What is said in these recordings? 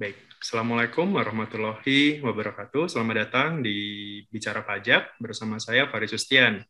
Baik, Assalamualaikum warahmatullahi wabarakatuh. Selamat datang di Bicara Pajak bersama saya Faris Sustian.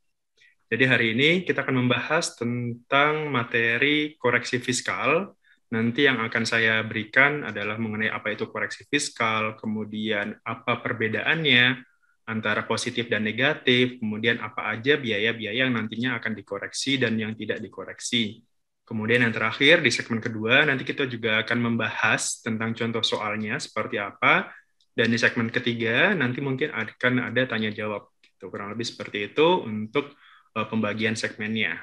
Jadi hari ini kita akan membahas tentang materi koreksi fiskal. Nanti yang akan saya berikan adalah mengenai apa itu koreksi fiskal, kemudian apa perbedaannya antara positif dan negatif, kemudian apa aja biaya-biaya yang nantinya akan dikoreksi dan yang tidak dikoreksi. Kemudian yang terakhir di segmen kedua nanti kita juga akan membahas tentang contoh soalnya seperti apa dan di segmen ketiga nanti mungkin akan ada tanya jawab. Gitu. Kurang lebih seperti itu untuk uh, pembagian segmennya.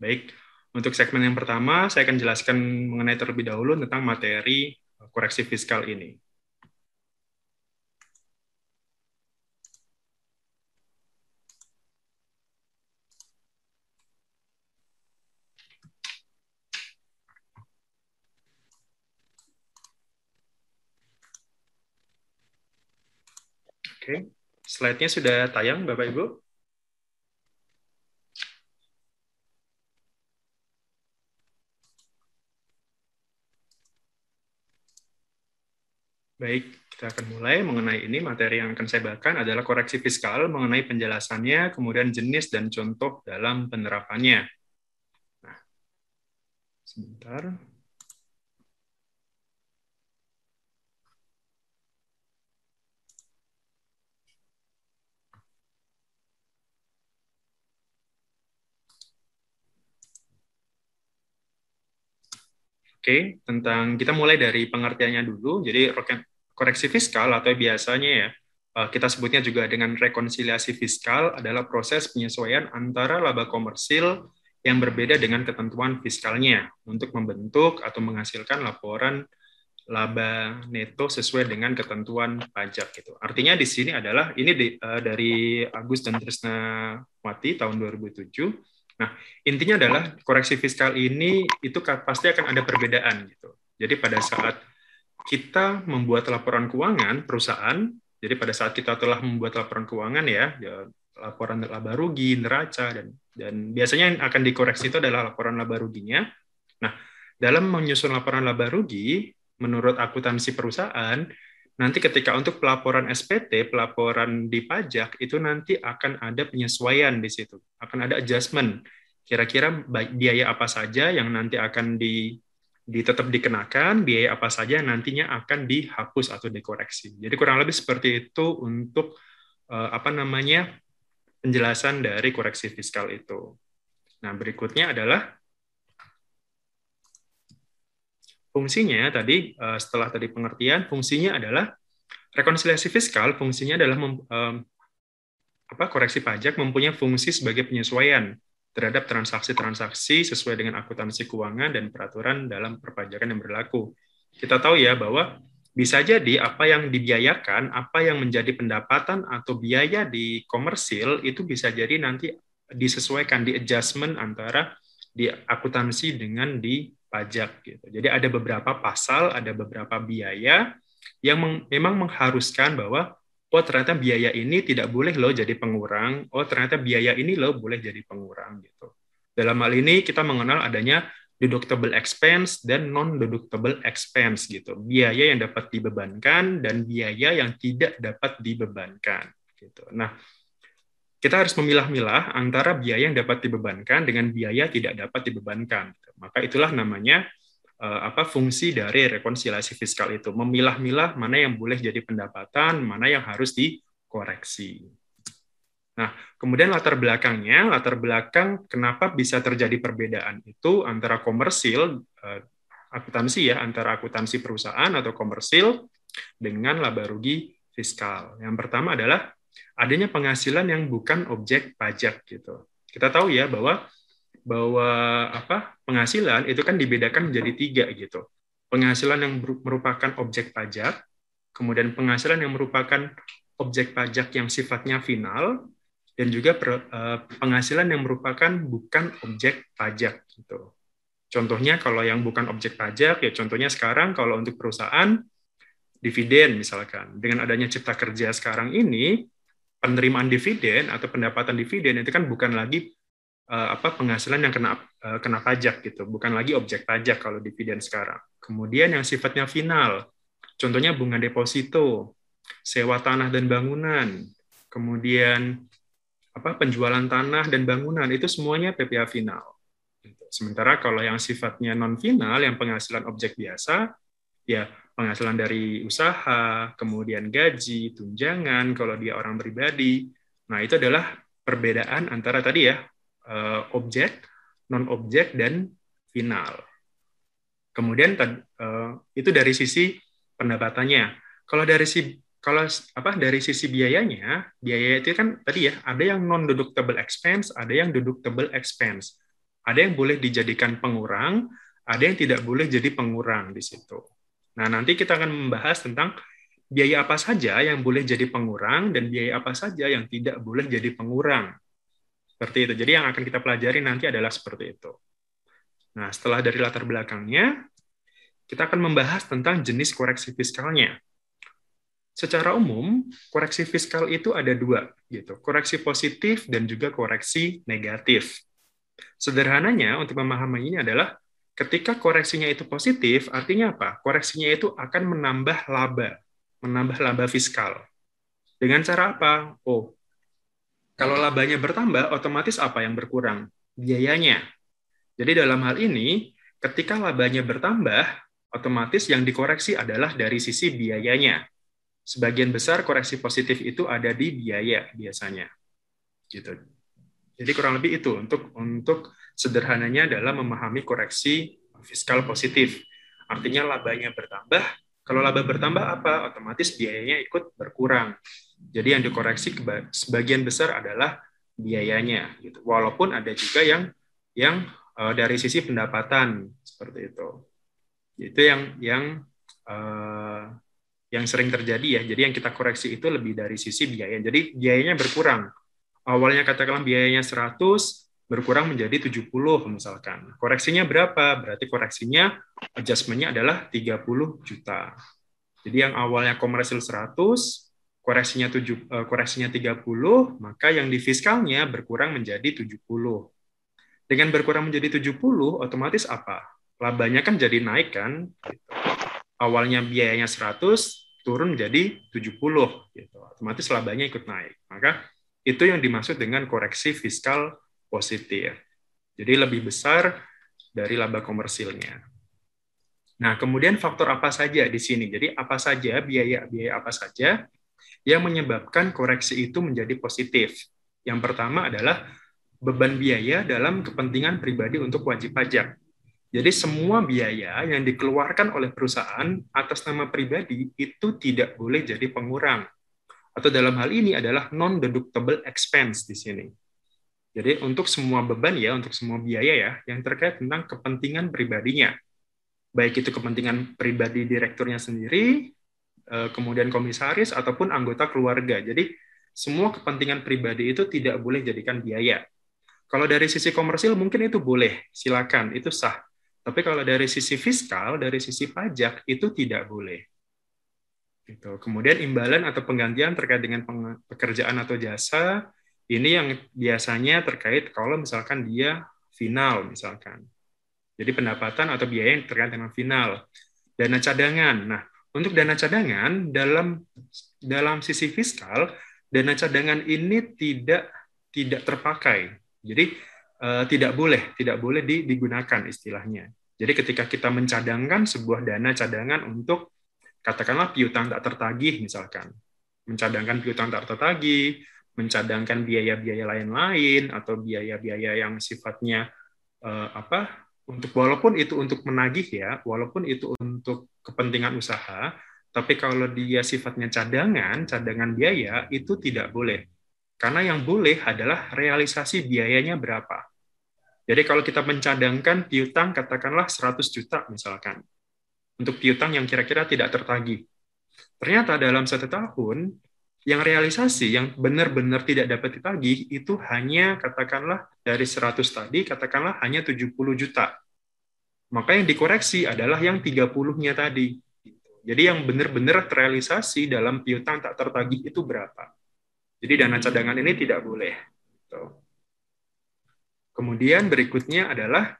Baik, untuk segmen yang pertama saya akan jelaskan mengenai terlebih dahulu tentang materi koreksi fiskal ini. Oke, slide-nya sudah tayang, Bapak Ibu? Baik, kita akan mulai mengenai ini. Materi yang akan saya bagikan adalah koreksi fiskal mengenai penjelasannya, kemudian jenis dan contoh dalam penerapannya. Nah, sebentar. Oke, tentang kita mulai dari pengertiannya dulu. Jadi koreksi fiskal atau biasanya ya eh, kita sebutnya juga dengan rekonsiliasi fiskal adalah proses penyesuaian antara laba komersil yang berbeda dengan ketentuan fiskalnya untuk membentuk atau menghasilkan laporan laba neto sesuai dengan ketentuan pajak gitu. Artinya di sini adalah ini di, uh, dari Agus dan Trisna Wati tahun 2007 Nah, intinya adalah koreksi fiskal ini itu pasti akan ada perbedaan gitu. Jadi pada saat kita membuat laporan keuangan perusahaan, jadi pada saat kita telah membuat laporan keuangan ya, ya laporan laba rugi, neraca dan dan biasanya yang akan dikoreksi itu adalah laporan laba ruginya. Nah, dalam menyusun laporan laba rugi menurut akuntansi perusahaan, nanti ketika untuk pelaporan SPT, pelaporan di pajak, itu nanti akan ada penyesuaian di situ. Akan ada adjustment. Kira-kira biaya apa saja yang nanti akan di, tetap dikenakan, biaya apa saja yang nantinya akan dihapus atau dikoreksi. Jadi kurang lebih seperti itu untuk uh, apa namanya penjelasan dari koreksi fiskal itu. Nah, berikutnya adalah Fungsinya tadi eh, setelah tadi pengertian, fungsinya adalah rekonsiliasi fiskal. Fungsinya adalah mem, apa koreksi pajak mempunyai fungsi sebagai penyesuaian terhadap transaksi-transaksi sesuai dengan akuntansi keuangan dan peraturan dalam perpajakan yang berlaku. Kita tahu ya bahwa bisa jadi apa yang dibiayakan, apa yang menjadi pendapatan atau biaya di komersil itu bisa jadi nanti disesuaikan di adjustment antara di akuntansi dengan di pajak gitu. Jadi ada beberapa pasal, ada beberapa biaya yang meng, memang mengharuskan bahwa oh ternyata biaya ini tidak boleh loh jadi pengurang, oh ternyata biaya ini loh boleh jadi pengurang gitu. Dalam hal ini kita mengenal adanya deductible expense dan non deductible expense gitu. Biaya yang dapat dibebankan dan biaya yang tidak dapat dibebankan gitu. Nah, kita harus memilah-milah antara biaya yang dapat dibebankan dengan biaya tidak dapat dibebankan. Maka itulah namanya uh, apa fungsi dari rekonsiliasi fiskal itu, memilah-milah mana yang boleh jadi pendapatan, mana yang harus dikoreksi. Nah, kemudian latar belakangnya, latar belakang kenapa bisa terjadi perbedaan itu antara komersil uh, akuntansi ya, antara akuntansi perusahaan atau komersil dengan laba rugi fiskal. Yang pertama adalah adanya penghasilan yang bukan objek pajak gitu. Kita tahu ya bahwa bahwa apa penghasilan itu kan dibedakan menjadi tiga gitu. Penghasilan yang merupakan objek pajak, kemudian penghasilan yang merupakan objek pajak yang sifatnya final, dan juga eh, penghasilan yang merupakan bukan objek pajak gitu. Contohnya kalau yang bukan objek pajak ya contohnya sekarang kalau untuk perusahaan dividen misalkan dengan adanya cipta kerja sekarang ini penerimaan dividen atau pendapatan dividen itu kan bukan lagi uh, apa penghasilan yang kena uh, kena pajak gitu, bukan lagi objek pajak kalau dividen sekarang. Kemudian yang sifatnya final. Contohnya bunga deposito, sewa tanah dan bangunan, kemudian apa penjualan tanah dan bangunan itu semuanya PPA final. Sementara kalau yang sifatnya non final, yang penghasilan objek biasa, ya penghasilan dari usaha, kemudian gaji, tunjangan kalau dia orang pribadi. Nah, itu adalah perbedaan antara tadi ya eh, objek, non objek dan final. Kemudian uh, itu dari sisi pendapatannya. Kalau dari si kalau apa dari sisi biayanya, biaya itu kan tadi ya ada yang non deductible expense, ada yang deductible expense. Ada yang boleh dijadikan pengurang, ada yang tidak boleh jadi pengurang di situ. Nah, nanti kita akan membahas tentang biaya apa saja yang boleh jadi pengurang dan biaya apa saja yang tidak boleh jadi pengurang. Seperti itu. Jadi yang akan kita pelajari nanti adalah seperti itu. Nah, setelah dari latar belakangnya, kita akan membahas tentang jenis koreksi fiskalnya. Secara umum, koreksi fiskal itu ada dua, gitu. Koreksi positif dan juga koreksi negatif. Sederhananya, untuk memahami ini adalah ketika koreksinya itu positif, artinya apa? Koreksinya itu akan menambah laba, menambah laba fiskal. Dengan cara apa? Oh, kalau labanya bertambah, otomatis apa yang berkurang? Biayanya. Jadi dalam hal ini, ketika labanya bertambah, otomatis yang dikoreksi adalah dari sisi biayanya. Sebagian besar koreksi positif itu ada di biaya biasanya. Gitu. Jadi kurang lebih itu untuk untuk sederhananya adalah memahami koreksi fiskal positif. Artinya labanya bertambah, kalau laba bertambah apa? Otomatis biayanya ikut berkurang. Jadi yang dikoreksi sebagian besar adalah biayanya gitu. Walaupun ada juga yang yang uh, dari sisi pendapatan seperti itu. Itu yang yang uh, yang sering terjadi ya. Jadi yang kita koreksi itu lebih dari sisi biaya. Jadi biayanya berkurang. Awalnya katakanlah biayanya 100 berkurang menjadi 70 misalkan. Koreksinya berapa? Berarti koreksinya adjustment-nya adalah 30 juta. Jadi yang awalnya komersil 100 koreksinya 7 eh, koreksinya 30, maka yang di fiskalnya berkurang menjadi 70. Dengan berkurang menjadi 70, otomatis apa? Labanya kan jadi naik kan? Gitu. Awalnya biayanya 100, turun menjadi 70. Gitu. Otomatis labanya ikut naik. Maka itu yang dimaksud dengan koreksi fiskal positif. Jadi lebih besar dari laba komersilnya. Nah, kemudian faktor apa saja di sini? Jadi apa saja biaya-biaya apa saja yang menyebabkan koreksi itu menjadi positif? Yang pertama adalah beban biaya dalam kepentingan pribadi untuk wajib pajak. Jadi semua biaya yang dikeluarkan oleh perusahaan atas nama pribadi itu tidak boleh jadi pengurang. Atau dalam hal ini adalah non-deductible expense di sini. Jadi untuk semua beban ya, untuk semua biaya ya, yang terkait tentang kepentingan pribadinya. Baik itu kepentingan pribadi direkturnya sendiri, eh, kemudian komisaris, ataupun anggota keluarga. Jadi semua kepentingan pribadi itu tidak boleh jadikan biaya. Kalau dari sisi komersil mungkin itu boleh, silakan, itu sah. Tapi kalau dari sisi fiskal, dari sisi pajak itu tidak boleh. Gitu. Kemudian imbalan atau penggantian terkait dengan pekerjaan atau jasa ini yang biasanya terkait kalau misalkan dia final misalkan. Jadi pendapatan atau biaya yang terkait dengan final. Dana cadangan. Nah, untuk dana cadangan dalam dalam sisi fiskal, dana cadangan ini tidak tidak terpakai jadi uh, tidak boleh, tidak boleh digunakan istilahnya. Jadi ketika kita mencadangkan sebuah dana cadangan untuk katakanlah piutang tak tertagih misalkan, mencadangkan piutang tak tertagih, mencadangkan biaya-biaya lain-lain atau biaya-biaya yang sifatnya uh, apa untuk walaupun itu untuk menagih ya, walaupun itu untuk kepentingan usaha, tapi kalau dia sifatnya cadangan, cadangan biaya itu tidak boleh. Karena yang boleh adalah realisasi biayanya berapa. Jadi kalau kita mencadangkan piutang katakanlah 100 juta misalkan. Untuk piutang yang kira-kira tidak tertagih. Ternyata dalam satu tahun yang realisasi yang benar-benar tidak dapat ditagih itu hanya katakanlah dari 100 tadi katakanlah hanya 70 juta. Maka yang dikoreksi adalah yang 30-nya tadi. Jadi yang benar-benar terrealisasi dalam piutang tak tertagih itu berapa? Jadi dana cadangan ini tidak boleh. Gitu. Kemudian berikutnya adalah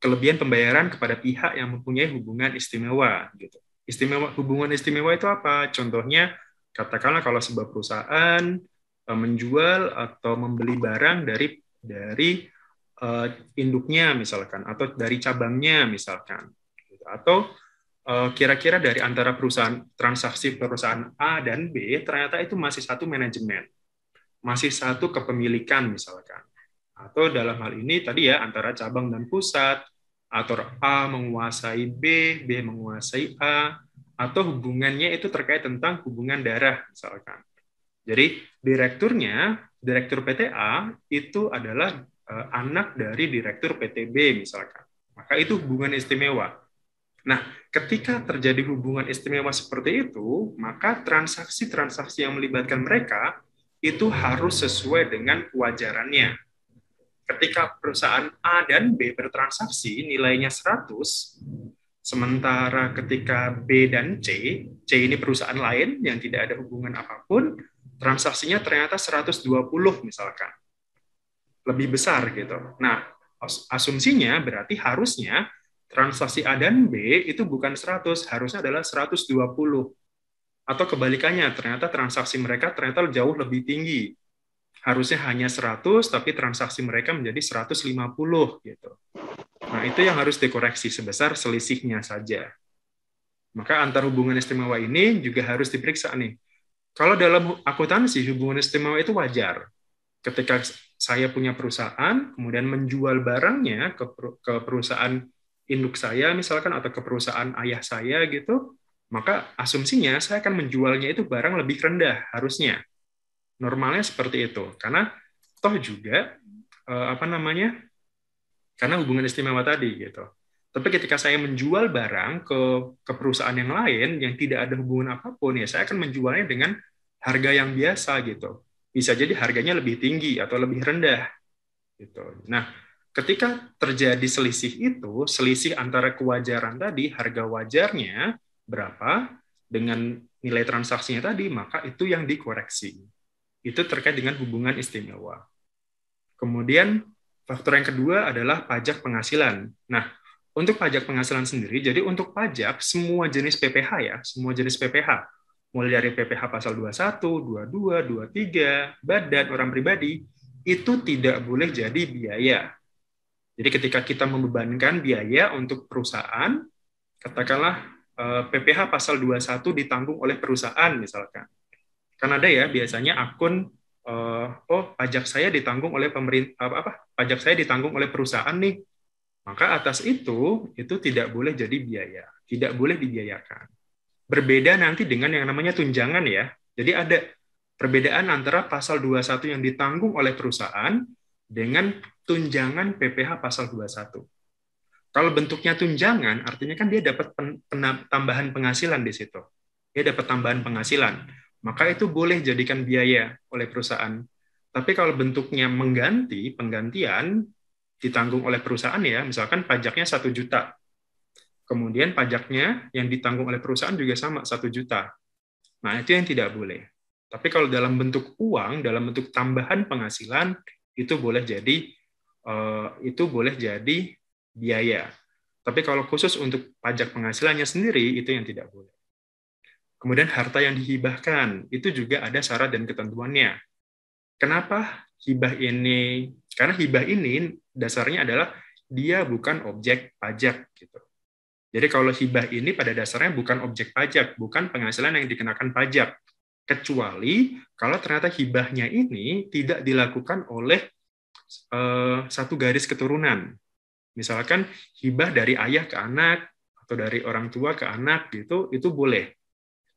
kelebihan pembayaran kepada pihak yang mempunyai hubungan istimewa. Gitu. Istimewa hubungan istimewa itu apa? Contohnya katakanlah kalau sebuah perusahaan uh, menjual atau membeli barang dari dari uh, induknya misalkan atau dari cabangnya misalkan atau kira-kira uh, dari antara perusahaan transaksi perusahaan A dan B ternyata itu masih satu manajemen masih satu kepemilikan misalkan atau dalam hal ini tadi ya antara cabang dan pusat atau A menguasai B B menguasai A atau hubungannya itu terkait tentang hubungan darah misalkan. Jadi direkturnya direktur PTA itu adalah uh, anak dari direktur PTB misalkan. Maka itu hubungan istimewa. Nah, ketika terjadi hubungan istimewa seperti itu, maka transaksi-transaksi yang melibatkan mereka itu harus sesuai dengan kewajarannya. Ketika perusahaan A dan B bertransaksi nilainya 100, sementara ketika B dan C, C ini perusahaan lain yang tidak ada hubungan apa pun, transaksinya ternyata 120 misalkan. Lebih besar gitu. Nah, asumsinya berarti harusnya transaksi A dan B itu bukan 100, harusnya adalah 120 atau kebalikannya ternyata transaksi mereka ternyata jauh lebih tinggi harusnya hanya 100 tapi transaksi mereka menjadi 150 gitu. Nah itu yang harus dikoreksi sebesar selisihnya saja. Maka antar hubungan istimewa ini juga harus diperiksa nih. Kalau dalam akuntansi hubungan istimewa itu wajar. Ketika saya punya perusahaan kemudian menjual barangnya ke, ke perusahaan induk saya misalkan atau ke perusahaan ayah saya gitu maka asumsinya saya akan menjualnya itu barang lebih rendah harusnya. Normalnya seperti itu. Karena toh juga eh, apa namanya? Karena hubungan istimewa tadi gitu. Tapi ketika saya menjual barang ke ke perusahaan yang lain yang tidak ada hubungan apa pun ya saya akan menjualnya dengan harga yang biasa gitu. Bisa jadi harganya lebih tinggi atau lebih rendah gitu. Nah, ketika terjadi selisih itu, selisih antara kewajaran tadi, harga wajarnya berapa dengan nilai transaksinya tadi, maka itu yang dikoreksi. Itu terkait dengan hubungan istimewa. Kemudian faktor yang kedua adalah pajak penghasilan. Nah, untuk pajak penghasilan sendiri, jadi untuk pajak semua jenis PPH ya, semua jenis PPH, mulai dari PPH pasal 21, 22, 23, badan orang pribadi, itu tidak boleh jadi biaya. Jadi ketika kita membebankan biaya untuk perusahaan, katakanlah PPH eh, pasal 21 ditanggung oleh perusahaan misalkan. Kan ada ya biasanya akun uh, oh pajak saya ditanggung oleh pemerintah apa, apa pajak saya ditanggung oleh perusahaan nih. Maka atas itu itu tidak boleh jadi biaya, tidak boleh dibiayakan. Berbeda nanti dengan yang namanya tunjangan ya. Jadi ada perbedaan antara pasal 21 yang ditanggung oleh perusahaan dengan tunjangan PPH pasal 21. Kalau bentuknya tunjangan, artinya kan dia dapat pen, tambahan penghasilan di situ. Dia dapat tambahan penghasilan. Maka itu boleh jadikan biaya oleh perusahaan. Tapi kalau bentuknya mengganti, penggantian, ditanggung oleh perusahaan ya, misalkan pajaknya satu juta. Kemudian pajaknya yang ditanggung oleh perusahaan juga sama, satu juta. Nah, itu yang tidak boleh. Tapi kalau dalam bentuk uang, dalam bentuk tambahan penghasilan, itu boleh jadi eh, itu boleh jadi biaya. Tapi kalau khusus untuk pajak penghasilannya sendiri, itu yang tidak boleh. Kemudian harta yang dihibahkan, itu juga ada syarat dan ketentuannya. Kenapa hibah ini? Karena hibah ini dasarnya adalah dia bukan objek pajak. gitu. Jadi kalau hibah ini pada dasarnya bukan objek pajak, bukan penghasilan yang dikenakan pajak. Kecuali kalau ternyata hibahnya ini tidak dilakukan oleh uh, satu garis keturunan. Misalkan hibah dari ayah ke anak atau dari orang tua ke anak gitu, itu boleh.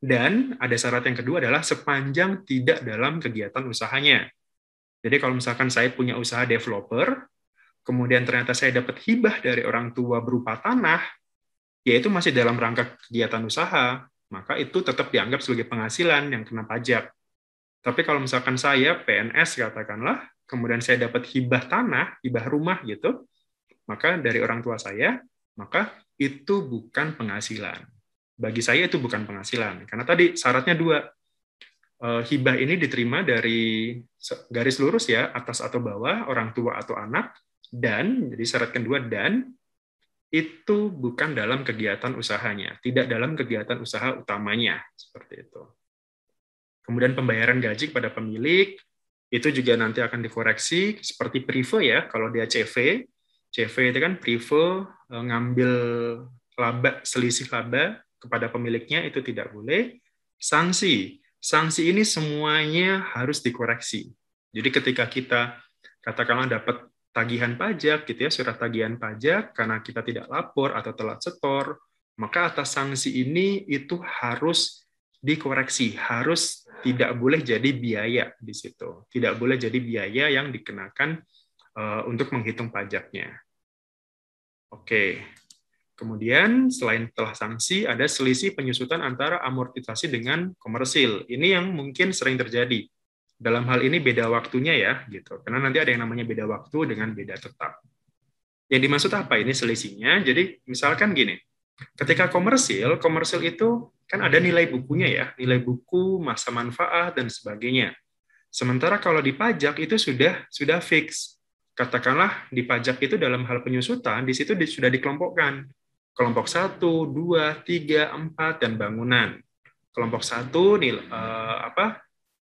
Dan ada syarat yang kedua adalah sepanjang tidak dalam kegiatan usahanya. Jadi kalau misalkan saya punya usaha developer, kemudian ternyata saya dapat hibah dari orang tua berupa tanah, yaitu masih dalam rangka kegiatan usaha, maka itu tetap dianggap sebagai penghasilan yang kena pajak. Tapi kalau misalkan saya PNS katakanlah, kemudian saya dapat hibah tanah, hibah rumah gitu, maka dari orang tua saya, maka itu bukan penghasilan. Bagi saya itu bukan penghasilan. Karena tadi syaratnya dua. Eh, hibah ini diterima dari garis lurus ya, atas atau bawah, orang tua atau anak, dan, jadi syarat kedua, dan itu bukan dalam kegiatan usahanya, tidak dalam kegiatan usaha utamanya, seperti itu. Kemudian pembayaran gaji kepada pemilik, itu juga nanti akan dikoreksi, seperti prive ya, kalau dia CV, CV itu kan prive eh, ngambil laba, selisih laba kepada pemiliknya, itu tidak boleh. Sanksi, sanksi ini semuanya harus dikoreksi. Jadi ketika kita katakanlah dapat tagihan pajak gitu ya, surat tagihan pajak karena kita tidak lapor atau telat setor, maka atas sanksi ini itu harus dikoreksi, harus tidak boleh jadi biaya di situ. Tidak boleh jadi biaya yang dikenakan uh, untuk menghitung pajaknya. Oke. Kemudian selain telah sanksi ada selisih penyusutan antara amortisasi dengan komersil. Ini yang mungkin sering terjadi. Dalam hal ini beda waktunya ya gitu. Karena nanti ada yang namanya beda waktu dengan beda tetap. Yang dimaksud apa ini selisihnya? Jadi misalkan gini. Ketika komersil komersil itu kan ada nilai bukunya ya. Nilai buku masa manfaat dan sebagainya. Sementara kalau di pajak itu sudah sudah fix. Katakanlah di pajak itu dalam hal penyusutan di situ sudah dikelompokkan kelompok satu dua tiga empat dan bangunan kelompok satu nilai uh, apa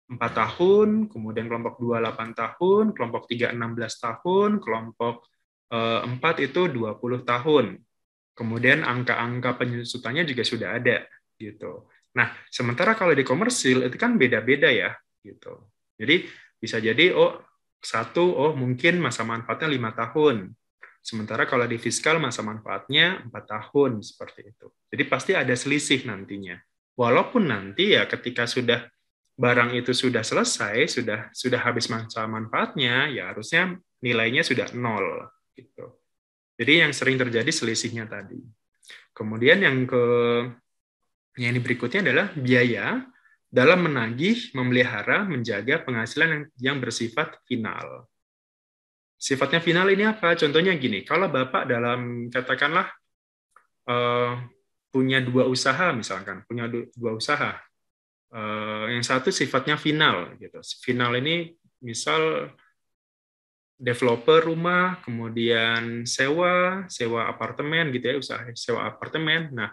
4 tahun, kemudian kelompok 2 8 tahun, kelompok 3 16 tahun, kelompok 4 eh, itu 20 tahun. Kemudian angka-angka penyusutannya juga sudah ada gitu. Nah, sementara kalau di komersil itu kan beda-beda ya gitu. Jadi bisa jadi oh satu oh mungkin masa manfaatnya lima tahun. Sementara kalau di fiskal masa manfaatnya empat tahun seperti itu. Jadi pasti ada selisih nantinya. Walaupun nanti ya ketika sudah barang itu sudah selesai, sudah sudah habis masa manfaatnya, ya harusnya nilainya sudah nol. Gitu. Jadi yang sering terjadi selisihnya tadi. Kemudian yang ke yang ini berikutnya adalah biaya dalam menagih, memelihara, menjaga penghasilan yang, yang bersifat final. Sifatnya final ini apa? Contohnya gini, kalau Bapak dalam katakanlah uh, punya dua usaha misalkan, punya dua usaha, Uh, yang satu sifatnya final gitu. Final ini misal developer rumah, kemudian sewa, sewa apartemen gitu ya, usaha sewa apartemen. Nah,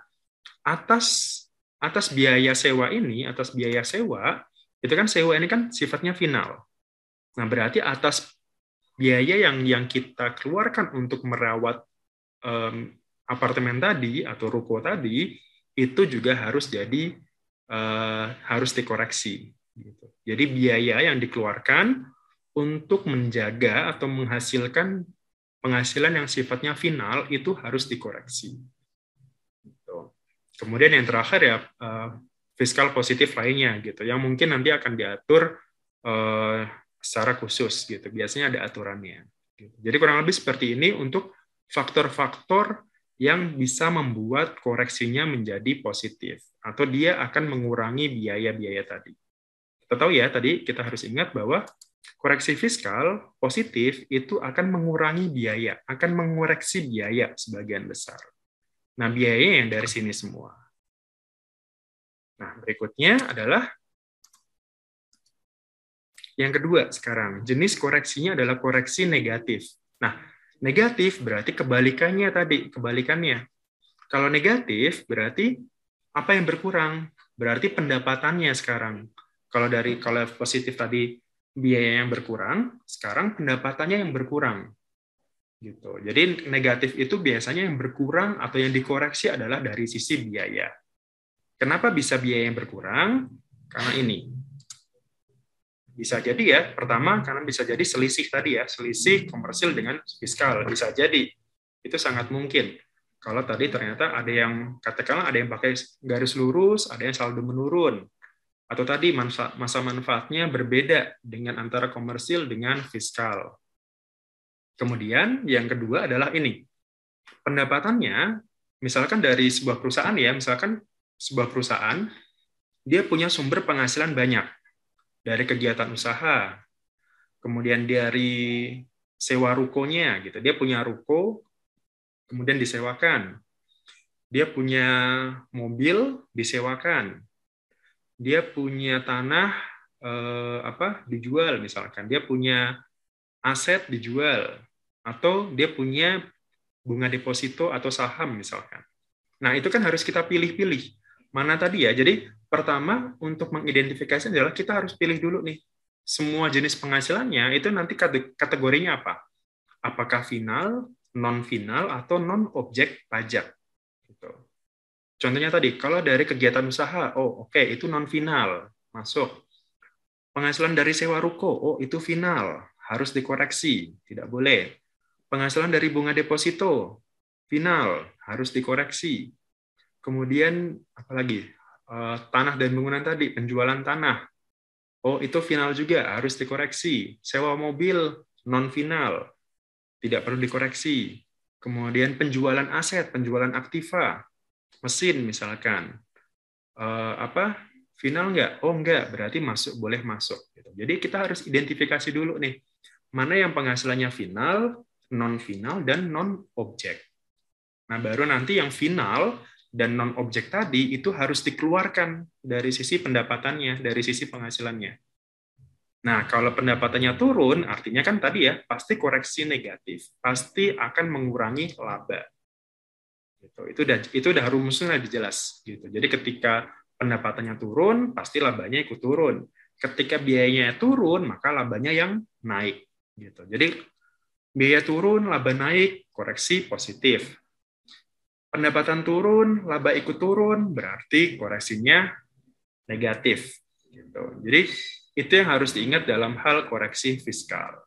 atas atas biaya sewa ini, atas biaya sewa, itu kan sewa ini kan sifatnya final. Nah, berarti atas biaya yang yang kita keluarkan untuk merawat um, apartemen tadi atau ruko tadi itu juga harus jadi uh, harus dikoreksi. Gitu. Jadi biaya yang dikeluarkan untuk menjaga atau menghasilkan penghasilan yang sifatnya final itu harus dikoreksi. Gitu. Kemudian yang terakhir ya uh, fiskal positif lainnya gitu, yang mungkin nanti akan diatur uh, secara khusus gitu. Biasanya ada aturannya. Gitu. Jadi kurang lebih seperti ini untuk faktor-faktor yang bisa membuat koreksinya menjadi positif atau dia akan mengurangi biaya-biaya tadi. Kita tahu ya tadi kita harus ingat bahwa koreksi fiskal positif itu akan mengurangi biaya, akan mengoreksi biaya sebagian besar. Nah, biayanya yang dari sini semua. Nah, berikutnya adalah yang kedua sekarang, jenis koreksinya adalah koreksi negatif. Nah, Negatif berarti kebalikannya tadi, kebalikannya. Kalau negatif berarti apa yang berkurang? Berarti pendapatannya sekarang. Kalau dari kalau positif tadi biaya yang berkurang, sekarang pendapatannya yang berkurang. Gitu. Jadi negatif itu biasanya yang berkurang atau yang dikoreksi adalah dari sisi biaya. Kenapa bisa biaya yang berkurang? Karena ini bisa jadi ya, pertama karena bisa jadi selisih tadi ya, selisih komersil dengan fiskal. Bisa jadi. Itu sangat mungkin. Kalau tadi ternyata ada yang, katakanlah ada yang pakai garis lurus, ada yang saldo menurun. Atau tadi masa, manfaatnya berbeda dengan antara komersil dengan fiskal. Kemudian yang kedua adalah ini. Pendapatannya, misalkan dari sebuah perusahaan ya, misalkan sebuah perusahaan, dia punya sumber penghasilan banyak dari kegiatan usaha, kemudian dari sewa rukonya gitu. Dia punya ruko, kemudian disewakan. Dia punya mobil, disewakan. Dia punya tanah eh, apa dijual misalkan. Dia punya aset dijual atau dia punya bunga deposito atau saham misalkan. Nah, itu kan harus kita pilih-pilih. Mana tadi ya? Jadi, pertama untuk mengidentifikasi adalah kita harus pilih dulu nih. Semua jenis penghasilannya itu nanti kategorinya apa? Apakah final, non-final, atau non-objek pajak. Gitu. Contohnya tadi, kalau dari kegiatan usaha, oh oke, okay, itu non-final, masuk. Penghasilan dari sewa ruko, oh itu final, harus dikoreksi, tidak boleh Penghasilan dari bunga deposito final harus dikoreksi. Kemudian apalagi eh, tanah dan bangunan tadi penjualan tanah. Oh itu final juga harus dikoreksi. Sewa mobil non final tidak perlu dikoreksi. Kemudian penjualan aset, penjualan aktiva, mesin misalkan. Uh, apa final nggak? Oh nggak, berarti masuk boleh masuk. Gitu. Jadi kita harus identifikasi dulu nih mana yang penghasilannya final, non-final, dan non-objek. Nah, baru nanti yang final dan non-objek tadi itu harus dikeluarkan dari sisi pendapatannya, dari sisi penghasilannya. Nah, kalau pendapatannya turun, artinya kan tadi ya, pasti koreksi negatif, pasti akan mengurangi laba. Gitu. Itu udah itu udah rumusnya lebih jelas gitu. Jadi ketika pendapatannya turun, pasti labanya ikut turun. Ketika biayanya turun, maka labanya yang naik gitu. Jadi Biaya turun, laba naik, koreksi positif. Pendapatan turun, laba ikut turun, berarti koreksinya negatif. Gitu. Jadi itu yang harus diingat dalam hal koreksi fiskal.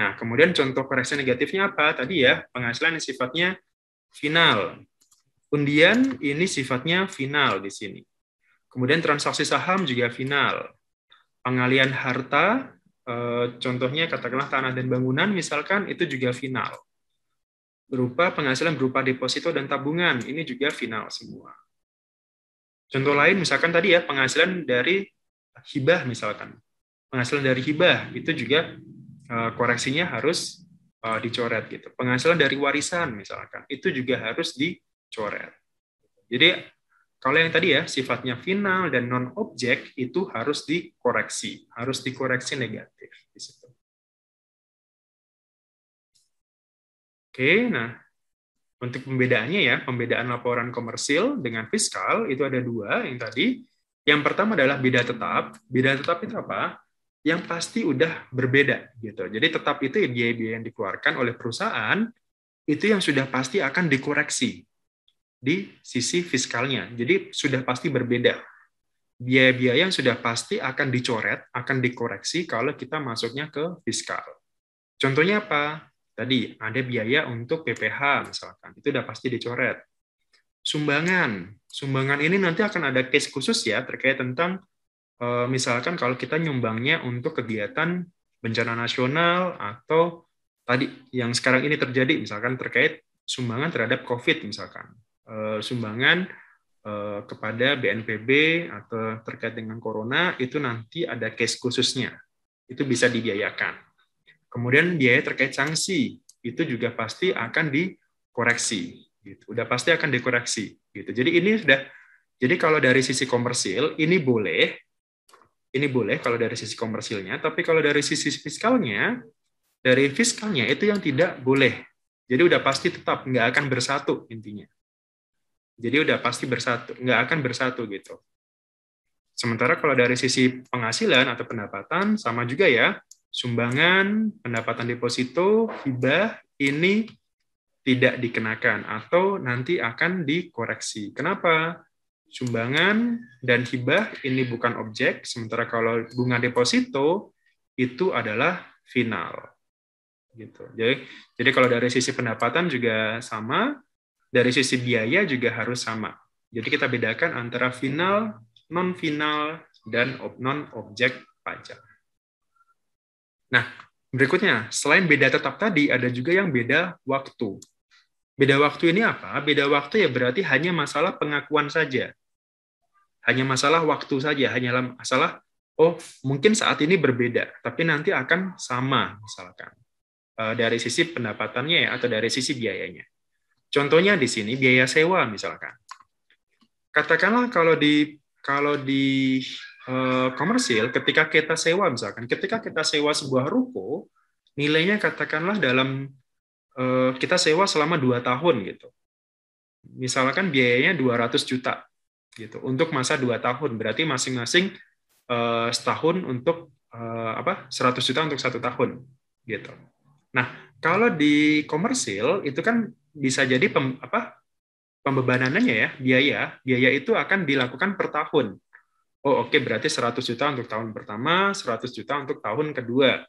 Nah, kemudian contoh koreksi negatifnya apa? Tadi ya, penghasilan yang sifatnya final. Undian ini sifatnya final di sini. Kemudian transaksi saham juga final. Pengalian harta Eh, contohnya katakanlah tanah dan bangunan misalkan itu juga final. Berupa penghasilan berupa deposito dan tabungan, ini juga final semua. Contoh lain misalkan tadi ya penghasilan dari hibah misalkan. Penghasilan dari hibah itu juga eh, koreksinya harus eh, dicoret gitu. Penghasilan dari warisan misalkan itu juga harus dicoret. Jadi kalau yang tadi ya, sifatnya final dan non-objek itu harus dikoreksi, harus dikoreksi negatif. Oke, nah untuk pembedaannya ya, pembedaan laporan komersil dengan fiskal itu ada dua yang tadi. Yang pertama adalah beda tetap. Beda tetap itu apa? Yang pasti udah berbeda gitu. Jadi tetap itu biaya-biaya yang dikeluarkan oleh perusahaan itu yang sudah pasti akan dikoreksi di sisi fiskalnya. Jadi sudah pasti berbeda. Biaya-biaya yang sudah pasti akan dicoret, akan dikoreksi kalau kita masuknya ke fiskal. Contohnya apa? Tadi ada biaya untuk PPH misalkan, itu sudah pasti dicoret. Sumbangan, sumbangan ini nanti akan ada case khusus ya terkait tentang eh, misalkan kalau kita nyumbangnya untuk kegiatan bencana nasional atau tadi yang sekarang ini terjadi misalkan terkait sumbangan terhadap COVID misalkan Eh, sumbangan eh, kepada BNPB atau terkait dengan corona itu nanti ada case khususnya. Itu bisa dibiayakan. Kemudian biaya terkait sanksi itu juga pasti akan dikoreksi gitu. Udah pasti akan dikoreksi gitu. Jadi ini sudah jadi kalau dari sisi komersil ini boleh ini boleh kalau dari sisi komersilnya, tapi kalau dari sisi fiskalnya dari fiskalnya itu yang tidak boleh. Jadi udah pasti tetap nggak akan bersatu intinya. Jadi udah pasti bersatu, nggak akan bersatu gitu. Sementara kalau dari sisi penghasilan atau pendapatan sama juga ya, sumbangan, pendapatan deposito, hibah ini tidak dikenakan atau nanti akan dikoreksi. Kenapa? Sumbangan dan hibah ini bukan objek, sementara kalau bunga deposito itu adalah final. Gitu. Jadi, jadi kalau dari sisi pendapatan juga sama, dari sisi biaya juga harus sama. Jadi kita bedakan antara final, non-final, dan non-objek pajak. Nah, berikutnya, selain beda tetap tadi, ada juga yang beda waktu. Beda waktu ini apa? Beda waktu ya berarti hanya masalah pengakuan saja. Hanya masalah waktu saja, hanya masalah, oh mungkin saat ini berbeda, tapi nanti akan sama misalkan. Eh, dari sisi pendapatannya ya, atau dari sisi biayanya. Contohnya di sini biaya sewa misalkan. Katakanlah kalau di kalau di uh, komersil ketika kita sewa misalkan, ketika kita sewa sebuah ruko, nilainya katakanlah dalam eh, kita sewa selama dua tahun gitu. Misalkan biayanya 200 juta gitu untuk masa dua tahun, berarti masing-masing eh, setahun untuk eh, apa 100 juta untuk satu tahun gitu. Nah kalau di komersil itu kan bisa jadi pem, apa pembebanannya ya biaya biaya itu akan dilakukan per tahun. Oh oke okay, berarti 100 juta untuk tahun pertama, 100 juta untuk tahun kedua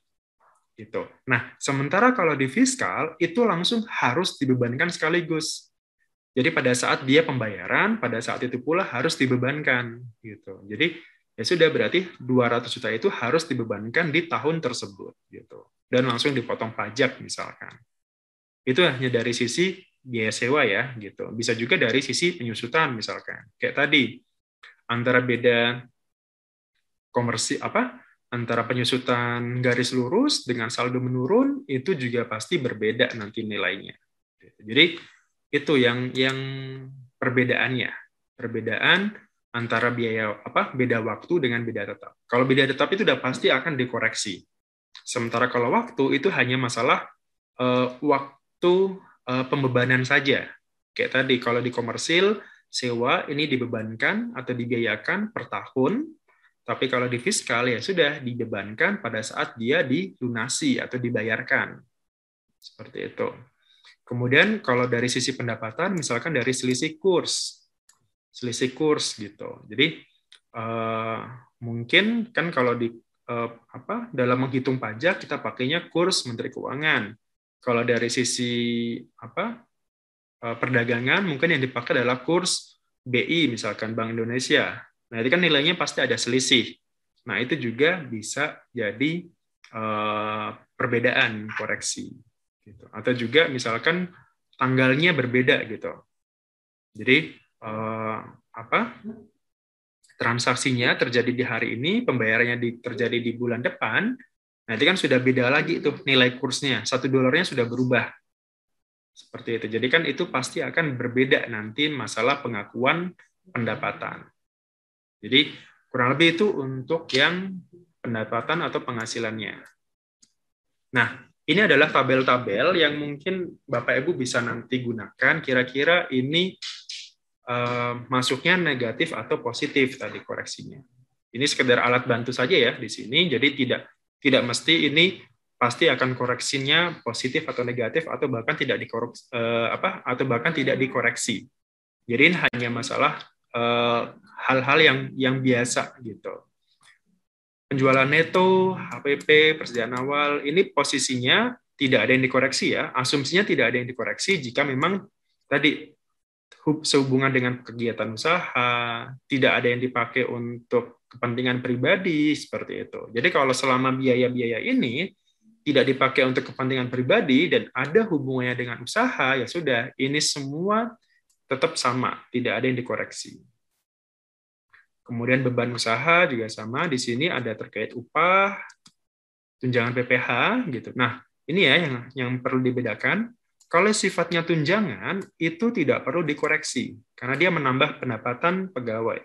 gitu. Nah, sementara kalau di fiskal itu langsung harus dibebankan sekaligus. Jadi pada saat dia pembayaran, pada saat itu pula harus dibebankan gitu. Jadi ya sudah berarti 200 juta itu harus dibebankan di tahun tersebut gitu. Dan langsung dipotong pajak misalkan. Itu hanya dari sisi biaya sewa ya gitu. Bisa juga dari sisi penyusutan misalkan. Kayak tadi antara beda komersi apa antara penyusutan garis lurus dengan saldo menurun itu juga pasti berbeda nanti nilainya. Jadi itu yang yang perbedaannya. Perbedaan antara biaya apa beda waktu dengan beda tetap. Kalau beda tetap itu sudah pasti akan dikoreksi. Sementara kalau waktu itu hanya masalah uh, waktu uh, pembebanan saja. Kayak tadi kalau di komersil sewa ini dibebankan atau dibiayakan per tahun tapi kalau di fiskal ya sudah dibebankan pada saat dia dilunasi atau dibayarkan. Seperti itu. Kemudian kalau dari sisi pendapatan misalkan dari selisih kurs. Selisih kurs gitu. Jadi uh, mungkin kan kalau di uh, apa dalam menghitung pajak kita pakainya kurs Menteri Keuangan. Kalau dari sisi apa perdagangan mungkin yang dipakai adalah kurs BI misalkan Bank Indonesia Nah, itu kan nilainya pasti ada selisih. Nah, itu juga bisa jadi uh, perbedaan koreksi. Gitu. Atau juga misalkan tanggalnya berbeda gitu. Jadi uh, apa transaksinya terjadi di hari ini, pembayarannya di, terjadi di bulan depan, nanti kan sudah beda lagi itu nilai kursnya, satu dolarnya sudah berubah. Seperti itu. Jadi kan itu pasti akan berbeda nanti masalah pengakuan pendapatan. Jadi kurang lebih itu untuk yang pendapatan atau penghasilannya. Nah, ini adalah tabel-tabel yang mungkin Bapak Ibu bisa nanti gunakan. Kira-kira ini uh, masuknya negatif atau positif tadi koreksinya. Ini sekedar alat bantu saja ya di sini. Jadi tidak tidak mesti ini pasti akan koreksinya positif atau negatif atau bahkan tidak dikoreksi uh, apa atau bahkan tidak dikoreksi. Jadi ini hanya masalah Eh, hal-hal uh, yang yang biasa gitu. Penjualan neto, HPP, persediaan awal, ini posisinya tidak ada yang dikoreksi ya. Asumsinya tidak ada yang dikoreksi jika memang tadi sehubungan dengan kegiatan usaha, tidak ada yang dipakai untuk kepentingan pribadi seperti itu. Jadi kalau selama biaya-biaya ini tidak dipakai untuk kepentingan pribadi dan ada hubungannya dengan usaha, ya sudah, ini semua tetap sama, tidak ada yang dikoreksi. Kemudian beban usaha juga sama, di sini ada terkait upah, tunjangan PPh gitu. Nah, ini ya yang yang perlu dibedakan. Kalau sifatnya tunjangan itu tidak perlu dikoreksi karena dia menambah pendapatan pegawai.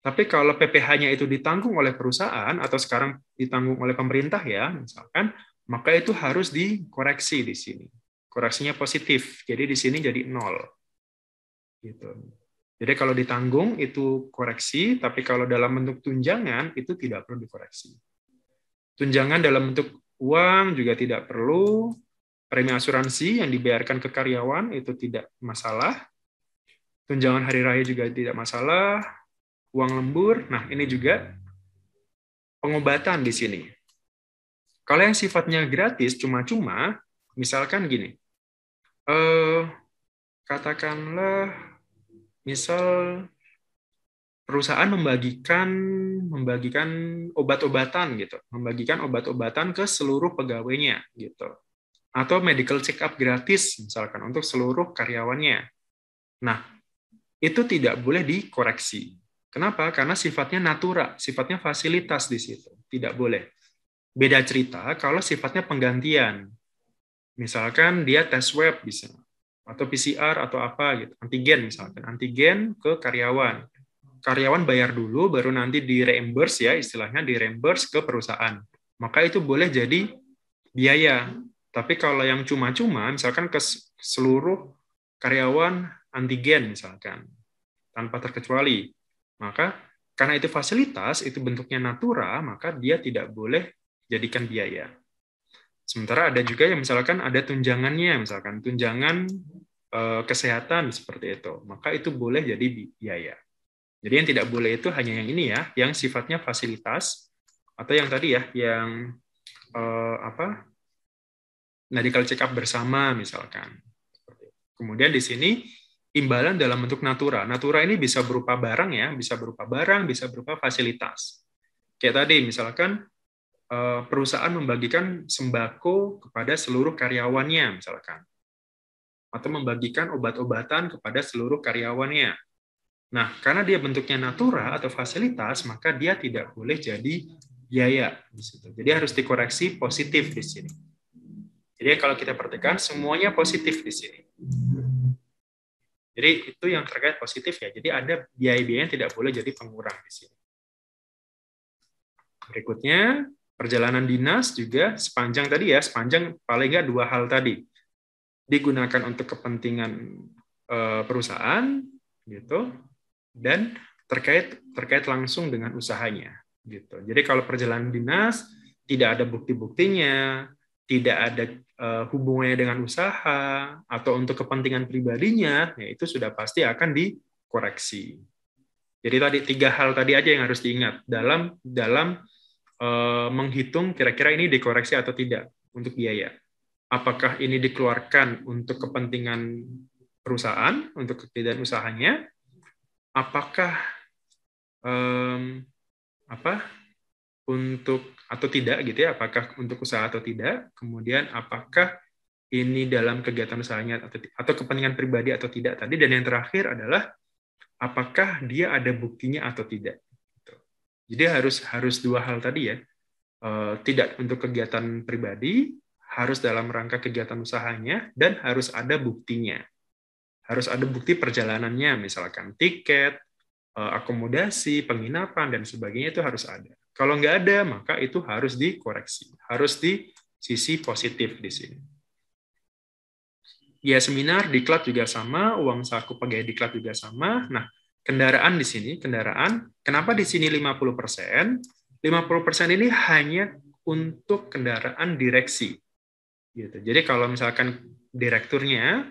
Tapi kalau PPh-nya itu ditanggung oleh perusahaan atau sekarang ditanggung oleh pemerintah ya, misalkan, maka itu harus dikoreksi di sini. Koreksinya positif, jadi di sini jadi nol gitu. Jadi kalau ditanggung itu koreksi, tapi kalau dalam bentuk tunjangan itu tidak perlu dikoreksi. Tunjangan dalam bentuk uang juga tidak perlu. Premi asuransi yang dibayarkan ke karyawan itu tidak masalah. Tunjangan hari raya juga tidak masalah. Uang lembur, nah ini juga pengobatan di sini. Kalau yang sifatnya gratis, cuma-cuma, misalkan gini, eh, katakanlah misal perusahaan membagikan membagikan obat-obatan gitu, membagikan obat-obatan ke seluruh pegawainya gitu. Atau medical check up gratis misalkan untuk seluruh karyawannya. Nah, itu tidak boleh dikoreksi. Kenapa? Karena sifatnya natura, sifatnya fasilitas di situ. Tidak boleh. Beda cerita kalau sifatnya penggantian. Misalkan dia tes web bisa atau PCR atau apa gitu, antigen misalkan, antigen ke karyawan. Karyawan bayar dulu, baru nanti di reimburse ya, istilahnya di reimburse ke perusahaan. Maka itu boleh jadi biaya. Tapi kalau yang cuma-cuma, misalkan ke seluruh karyawan antigen misalkan, tanpa terkecuali, maka karena itu fasilitas, itu bentuknya natura, maka dia tidak boleh jadikan biaya. Sementara ada juga yang misalkan ada tunjangannya, misalkan tunjangan eh, kesehatan seperti itu, maka itu boleh jadi biaya. Jadi yang tidak boleh itu hanya yang ini ya, yang sifatnya fasilitas atau yang tadi ya, yang eh, apa medical check up bersama misalkan. Kemudian di sini imbalan dalam bentuk natura. Natura ini bisa berupa barang ya, bisa berupa barang, bisa berupa fasilitas. Kayak tadi misalkan eh, perusahaan membagikan sembako kepada seluruh karyawannya misalkan. Atau membagikan obat-obatan kepada seluruh karyawannya. Nah, karena dia bentuknya natura atau fasilitas, maka dia tidak boleh jadi biaya di situ. Jadi harus dikoreksi positif di sini. Jadi kalau kita perhatikan semuanya positif di sini. Jadi itu yang terkait positif ya. Jadi ada biaya-biaya yang tidak boleh jadi pengurang di sini. Berikutnya, perjalanan dinas juga sepanjang tadi ya, sepanjang paling nggak dua hal tadi. Digunakan untuk kepentingan eh, perusahaan, gitu, dan terkait terkait langsung dengan usahanya, gitu. Jadi kalau perjalanan dinas tidak ada bukti-buktinya, tidak ada uh, hubungannya dengan usaha atau untuk kepentingan pribadinya, ya itu sudah pasti akan dikoreksi. Jadi tadi tiga hal tadi aja yang harus diingat dalam dalam uh, menghitung kira-kira ini dikoreksi atau tidak untuk biaya. Apakah ini dikeluarkan untuk kepentingan perusahaan, untuk kepentingan usahanya? Apakah um, apa untuk atau tidak gitu ya, apakah untuk usaha atau tidak, kemudian apakah ini dalam kegiatan usahanya atau, atau kepentingan pribadi atau tidak tadi, dan yang terakhir adalah apakah dia ada buktinya atau tidak. Gitu. Jadi harus harus dua hal tadi ya, eh, tidak untuk kegiatan pribadi, harus dalam rangka kegiatan usahanya, dan harus ada buktinya. Harus ada bukti perjalanannya, misalkan tiket, eh, akomodasi, penginapan, dan sebagainya itu harus ada. Kalau nggak ada, maka itu harus dikoreksi. Harus di sisi positif di sini. Ya, seminar, diklat juga sama, uang saku pegawai diklat juga sama. Nah, kendaraan di sini, kendaraan, kenapa di sini 50%? 50% ini hanya untuk kendaraan direksi. Gitu. Jadi kalau misalkan direkturnya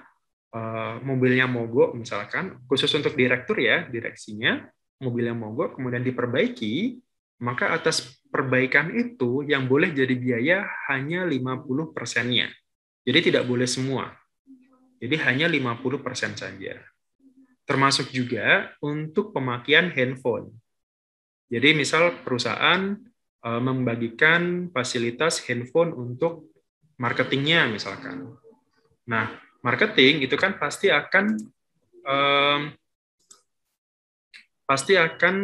eh, mobilnya mogok misalkan khusus untuk direktur ya direksinya mobilnya mogok kemudian diperbaiki maka atas perbaikan itu yang boleh jadi biaya hanya 50 persennya. Jadi tidak boleh semua. Jadi hanya 50 persen saja. Termasuk juga untuk pemakaian handphone. Jadi misal perusahaan eh, membagikan fasilitas handphone untuk marketingnya misalkan. Nah, marketing itu kan pasti akan um, pasti akan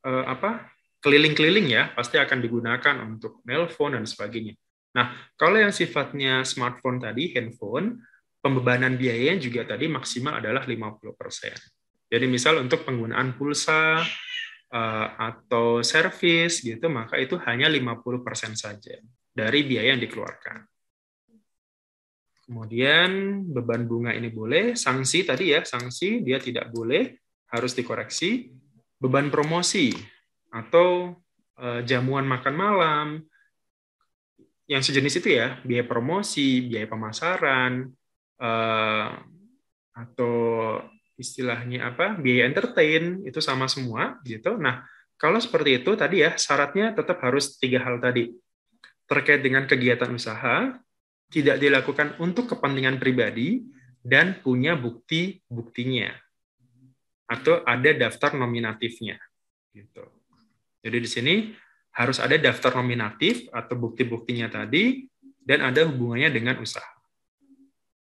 uh, apa keliling-keliling ya, pasti akan digunakan untuk nelpon dan sebagainya. Nah, kalau yang sifatnya smartphone tadi, handphone, pembebanan biayanya juga tadi maksimal adalah 50%. Jadi misal untuk penggunaan pulsa uh, atau servis gitu, maka itu hanya 50% saja dari biaya yang dikeluarkan. Kemudian beban bunga ini boleh, sanksi tadi ya, sanksi dia tidak boleh, harus dikoreksi. Beban promosi, atau uh, jamuan makan malam. Yang sejenis itu ya biaya promosi biaya pemasaran uh, atau istilahnya apa biaya entertain itu sama semua gitu. Nah kalau seperti itu tadi ya syaratnya tetap harus tiga hal tadi. Terkait dengan kegiatan usaha tidak dilakukan untuk kepentingan pribadi dan punya bukti buktinya atau ada daftar nominatifnya gitu jadi di sini harus ada daftar nominatif atau bukti-buktinya tadi dan ada hubungannya dengan usaha.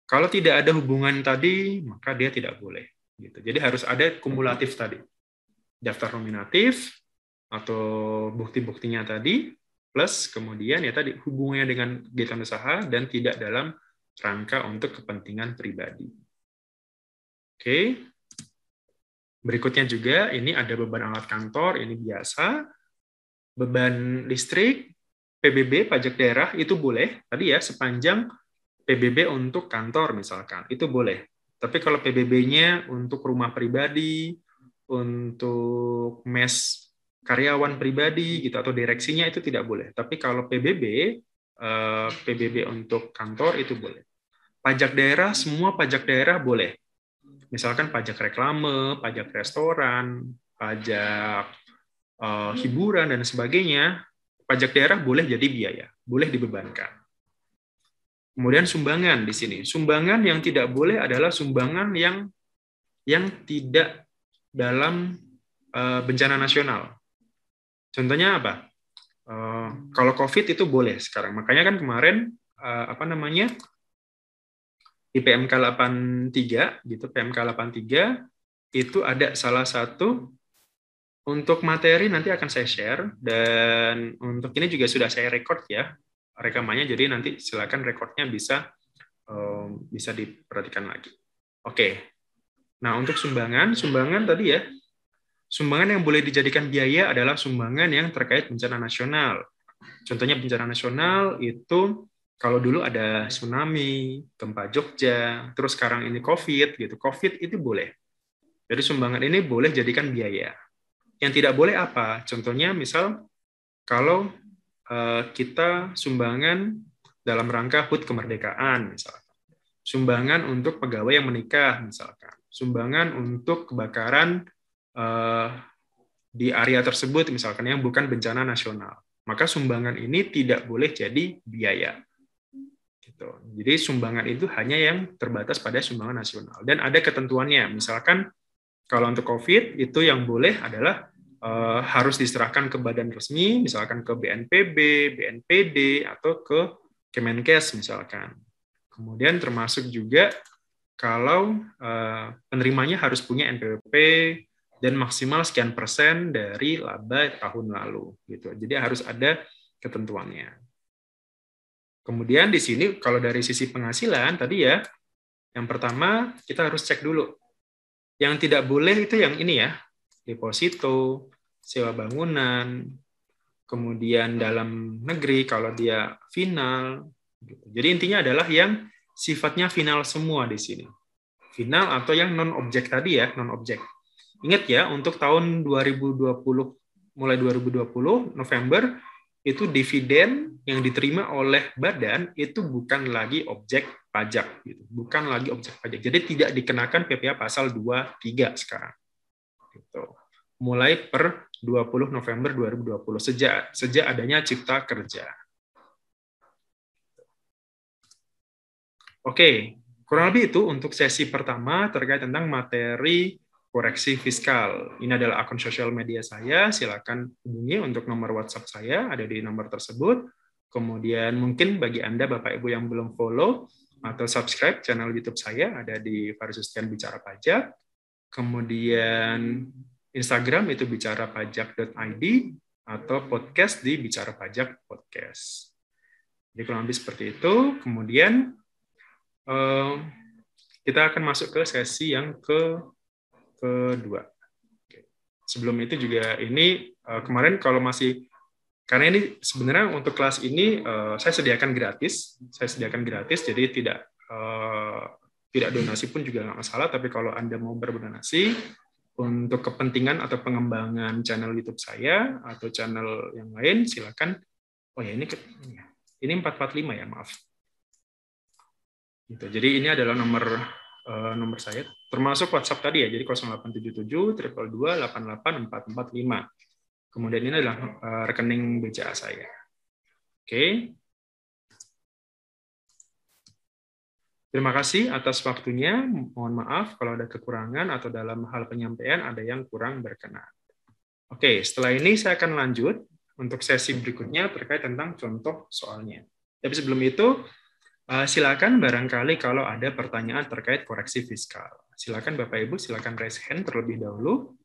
Kalau tidak ada hubungan tadi, maka dia tidak boleh. Gitu. Jadi harus ada kumulatif tadi. Daftar nominatif atau bukti-buktinya tadi plus kemudian ya tadi hubungannya dengan kegiatan usaha dan tidak dalam rangka untuk kepentingan pribadi. Oke. Berikutnya juga ini ada beban alat kantor, ini biasa. Beban listrik, PBB pajak daerah itu boleh tadi ya sepanjang PBB untuk kantor misalkan itu boleh. Tapi kalau PBB-nya untuk rumah pribadi, untuk mes karyawan pribadi gitu atau direksinya itu tidak boleh. Tapi kalau PBB eh, PBB untuk kantor itu boleh. Pajak daerah semua pajak daerah boleh. Misalkan pajak reklame, pajak restoran, pajak uh, hiburan dan sebagainya, pajak daerah boleh jadi biaya, boleh dibebankan. Kemudian sumbangan di sini. Sumbangan yang tidak boleh adalah sumbangan yang yang tidak dalam uh, bencana nasional. Contohnya apa? Uh, kalau COVID itu boleh sekarang. Makanya kan kemarin uh, apa namanya di PMK 83 gitu PMK 83 itu ada salah satu untuk materi nanti akan saya share dan untuk ini juga sudah saya record ya rekamannya jadi nanti silakan recordnya bisa um, bisa diperhatikan lagi. Oke. Nah, untuk sumbangan, sumbangan tadi ya. Sumbangan yang boleh dijadikan biaya adalah sumbangan yang terkait bencana nasional. Contohnya bencana nasional itu kalau dulu ada tsunami, gempa Jogja, terus sekarang ini COVID gitu. COVID itu boleh. Jadi sumbangan ini boleh jadikan biaya. Yang tidak boleh apa? Contohnya misal kalau Eh, kita sumbangan dalam rangka HUT kemerdekaan misalkan. Sumbangan untuk pegawai yang menikah misalkan. Sumbangan untuk kebakaran uh, di area tersebut misalkan yang bukan bencana nasional. Maka sumbangan ini tidak boleh jadi biaya. Gitu. Jadi sumbangan itu hanya yang terbatas pada sumbangan nasional dan ada ketentuannya. Misalkan kalau untuk COVID itu yang boleh adalah uh, harus diserahkan ke badan resmi, misalkan ke BNPB, BNPD, atau ke Kemenkes misalkan. Kemudian termasuk juga kalau uh, penerimanya harus punya NPWP dan maksimal sekian persen dari laba tahun lalu gitu. Jadi harus ada ketentuannya. Kemudian di sini kalau dari sisi penghasilan tadi ya, yang pertama kita harus cek dulu. Yang tidak boleh itu yang ini ya, deposito, sewa bangunan, kemudian dalam negeri kalau dia final. Gitu. Jadi intinya adalah yang sifatnya final semua di sini. Final atau yang non objek tadi ya, non objek. Ingat ya, untuk tahun 2020 mulai 2020 November itu dividen yang diterima oleh badan itu bukan lagi objek pajak gitu. Bukan lagi objek pajak. Jadi tidak dikenakan PPh pasal 23 sekarang. Gitu. Mulai per 20 November 2020 sejak sejak adanya Cipta Kerja. Oke, kurang lebih itu untuk sesi pertama terkait tentang materi koreksi fiskal. Ini adalah akun sosial media saya, silakan hubungi untuk nomor WhatsApp saya ada di nomor tersebut. Kemudian mungkin bagi Anda Bapak Ibu yang belum follow atau subscribe channel YouTube saya ada di Farisustian Bicara Pajak. Kemudian Instagram itu bicara pajak.id atau podcast di bicara pajak podcast. Jadi kurang lebih seperti itu. Kemudian eh, kita akan masuk ke sesi yang ke kedua. Sebelum itu juga ini eh, kemarin kalau masih karena ini sebenarnya untuk kelas ini eh, saya sediakan gratis, saya sediakan gratis, jadi tidak tidak donasi pun juga nggak masalah. Tapi kalau anda mau berdonasi untuk kepentingan atau pengembangan channel YouTube saya atau channel yang lain silakan. Oh ya ini ini 445 ya maaf. Gitu. Jadi ini adalah nomor uh, nomor saya termasuk WhatsApp tadi ya. Jadi 0877 triple 88 Kemudian ini adalah uh, rekening BCA saya. Oke. Okay. Terima kasih atas waktunya. Mohon maaf kalau ada kekurangan atau dalam hal penyampaian ada yang kurang berkenan. Oke, setelah ini saya akan lanjut untuk sesi berikutnya terkait tentang contoh soalnya. Tapi sebelum itu, eh, silakan barangkali kalau ada pertanyaan terkait koreksi fiskal. Silakan Bapak Ibu, silakan raise hand terlebih dahulu.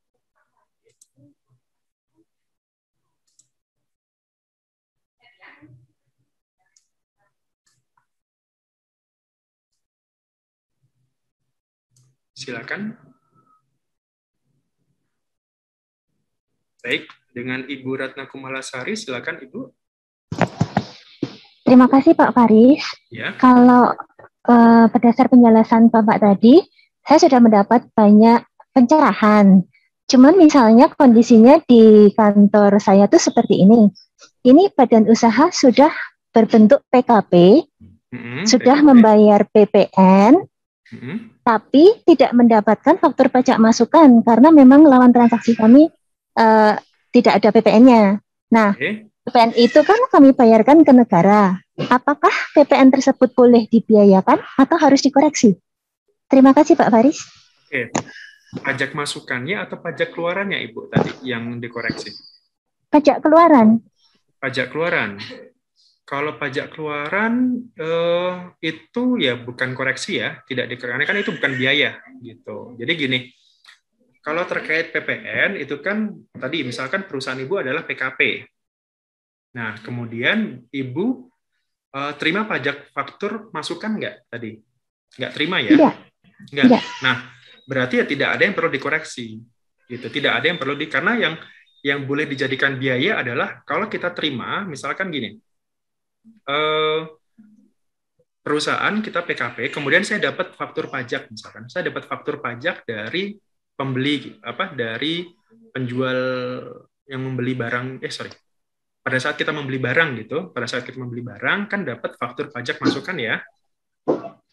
Silakan. Baik, dengan Ibu Ratna Kumalasari, silakan Ibu. Terima kasih Pak Faris. Ya. Kalau uh, berdasar penjelasan Bapak tadi, saya sudah mendapat banyak pencerahan. Cuman misalnya kondisinya di kantor saya tuh seperti ini. Ini badan usaha sudah berbentuk PKP, mm-hmm, sudah PKP. membayar PPN, mm-hmm. tapi tidak mendapatkan faktur pajak masukan karena memang lawan transaksi kami uh, tidak ada PPN-nya. Nah, okay. PPN itu kan kami bayarkan ke negara. Apakah PPN tersebut boleh dibiayakan atau harus dikoreksi? Terima kasih Pak Faris. Oke. Pajak masukannya atau pajak keluarannya Ibu tadi yang dikoreksi? Pajak keluaran. Pajak keluaran. Kalau pajak keluaran eh, itu ya bukan koreksi ya, tidak dikoreksi kan itu bukan biaya gitu. Jadi gini, kalau terkait PPN itu kan tadi misalkan perusahaan ibu adalah PKP. Nah kemudian ibu eh, terima pajak faktur masukan nggak tadi? Nggak terima ya? Tidak. Nggak. Tidak. Nah berarti ya tidak ada yang perlu dikoreksi gitu tidak ada yang perlu di karena yang yang boleh dijadikan biaya adalah kalau kita terima misalkan gini eh, perusahaan kita PKP kemudian saya dapat faktur pajak misalkan saya dapat faktur pajak dari pembeli apa dari penjual yang membeli barang eh sorry pada saat kita membeli barang gitu pada saat kita membeli barang kan dapat faktur pajak masukan ya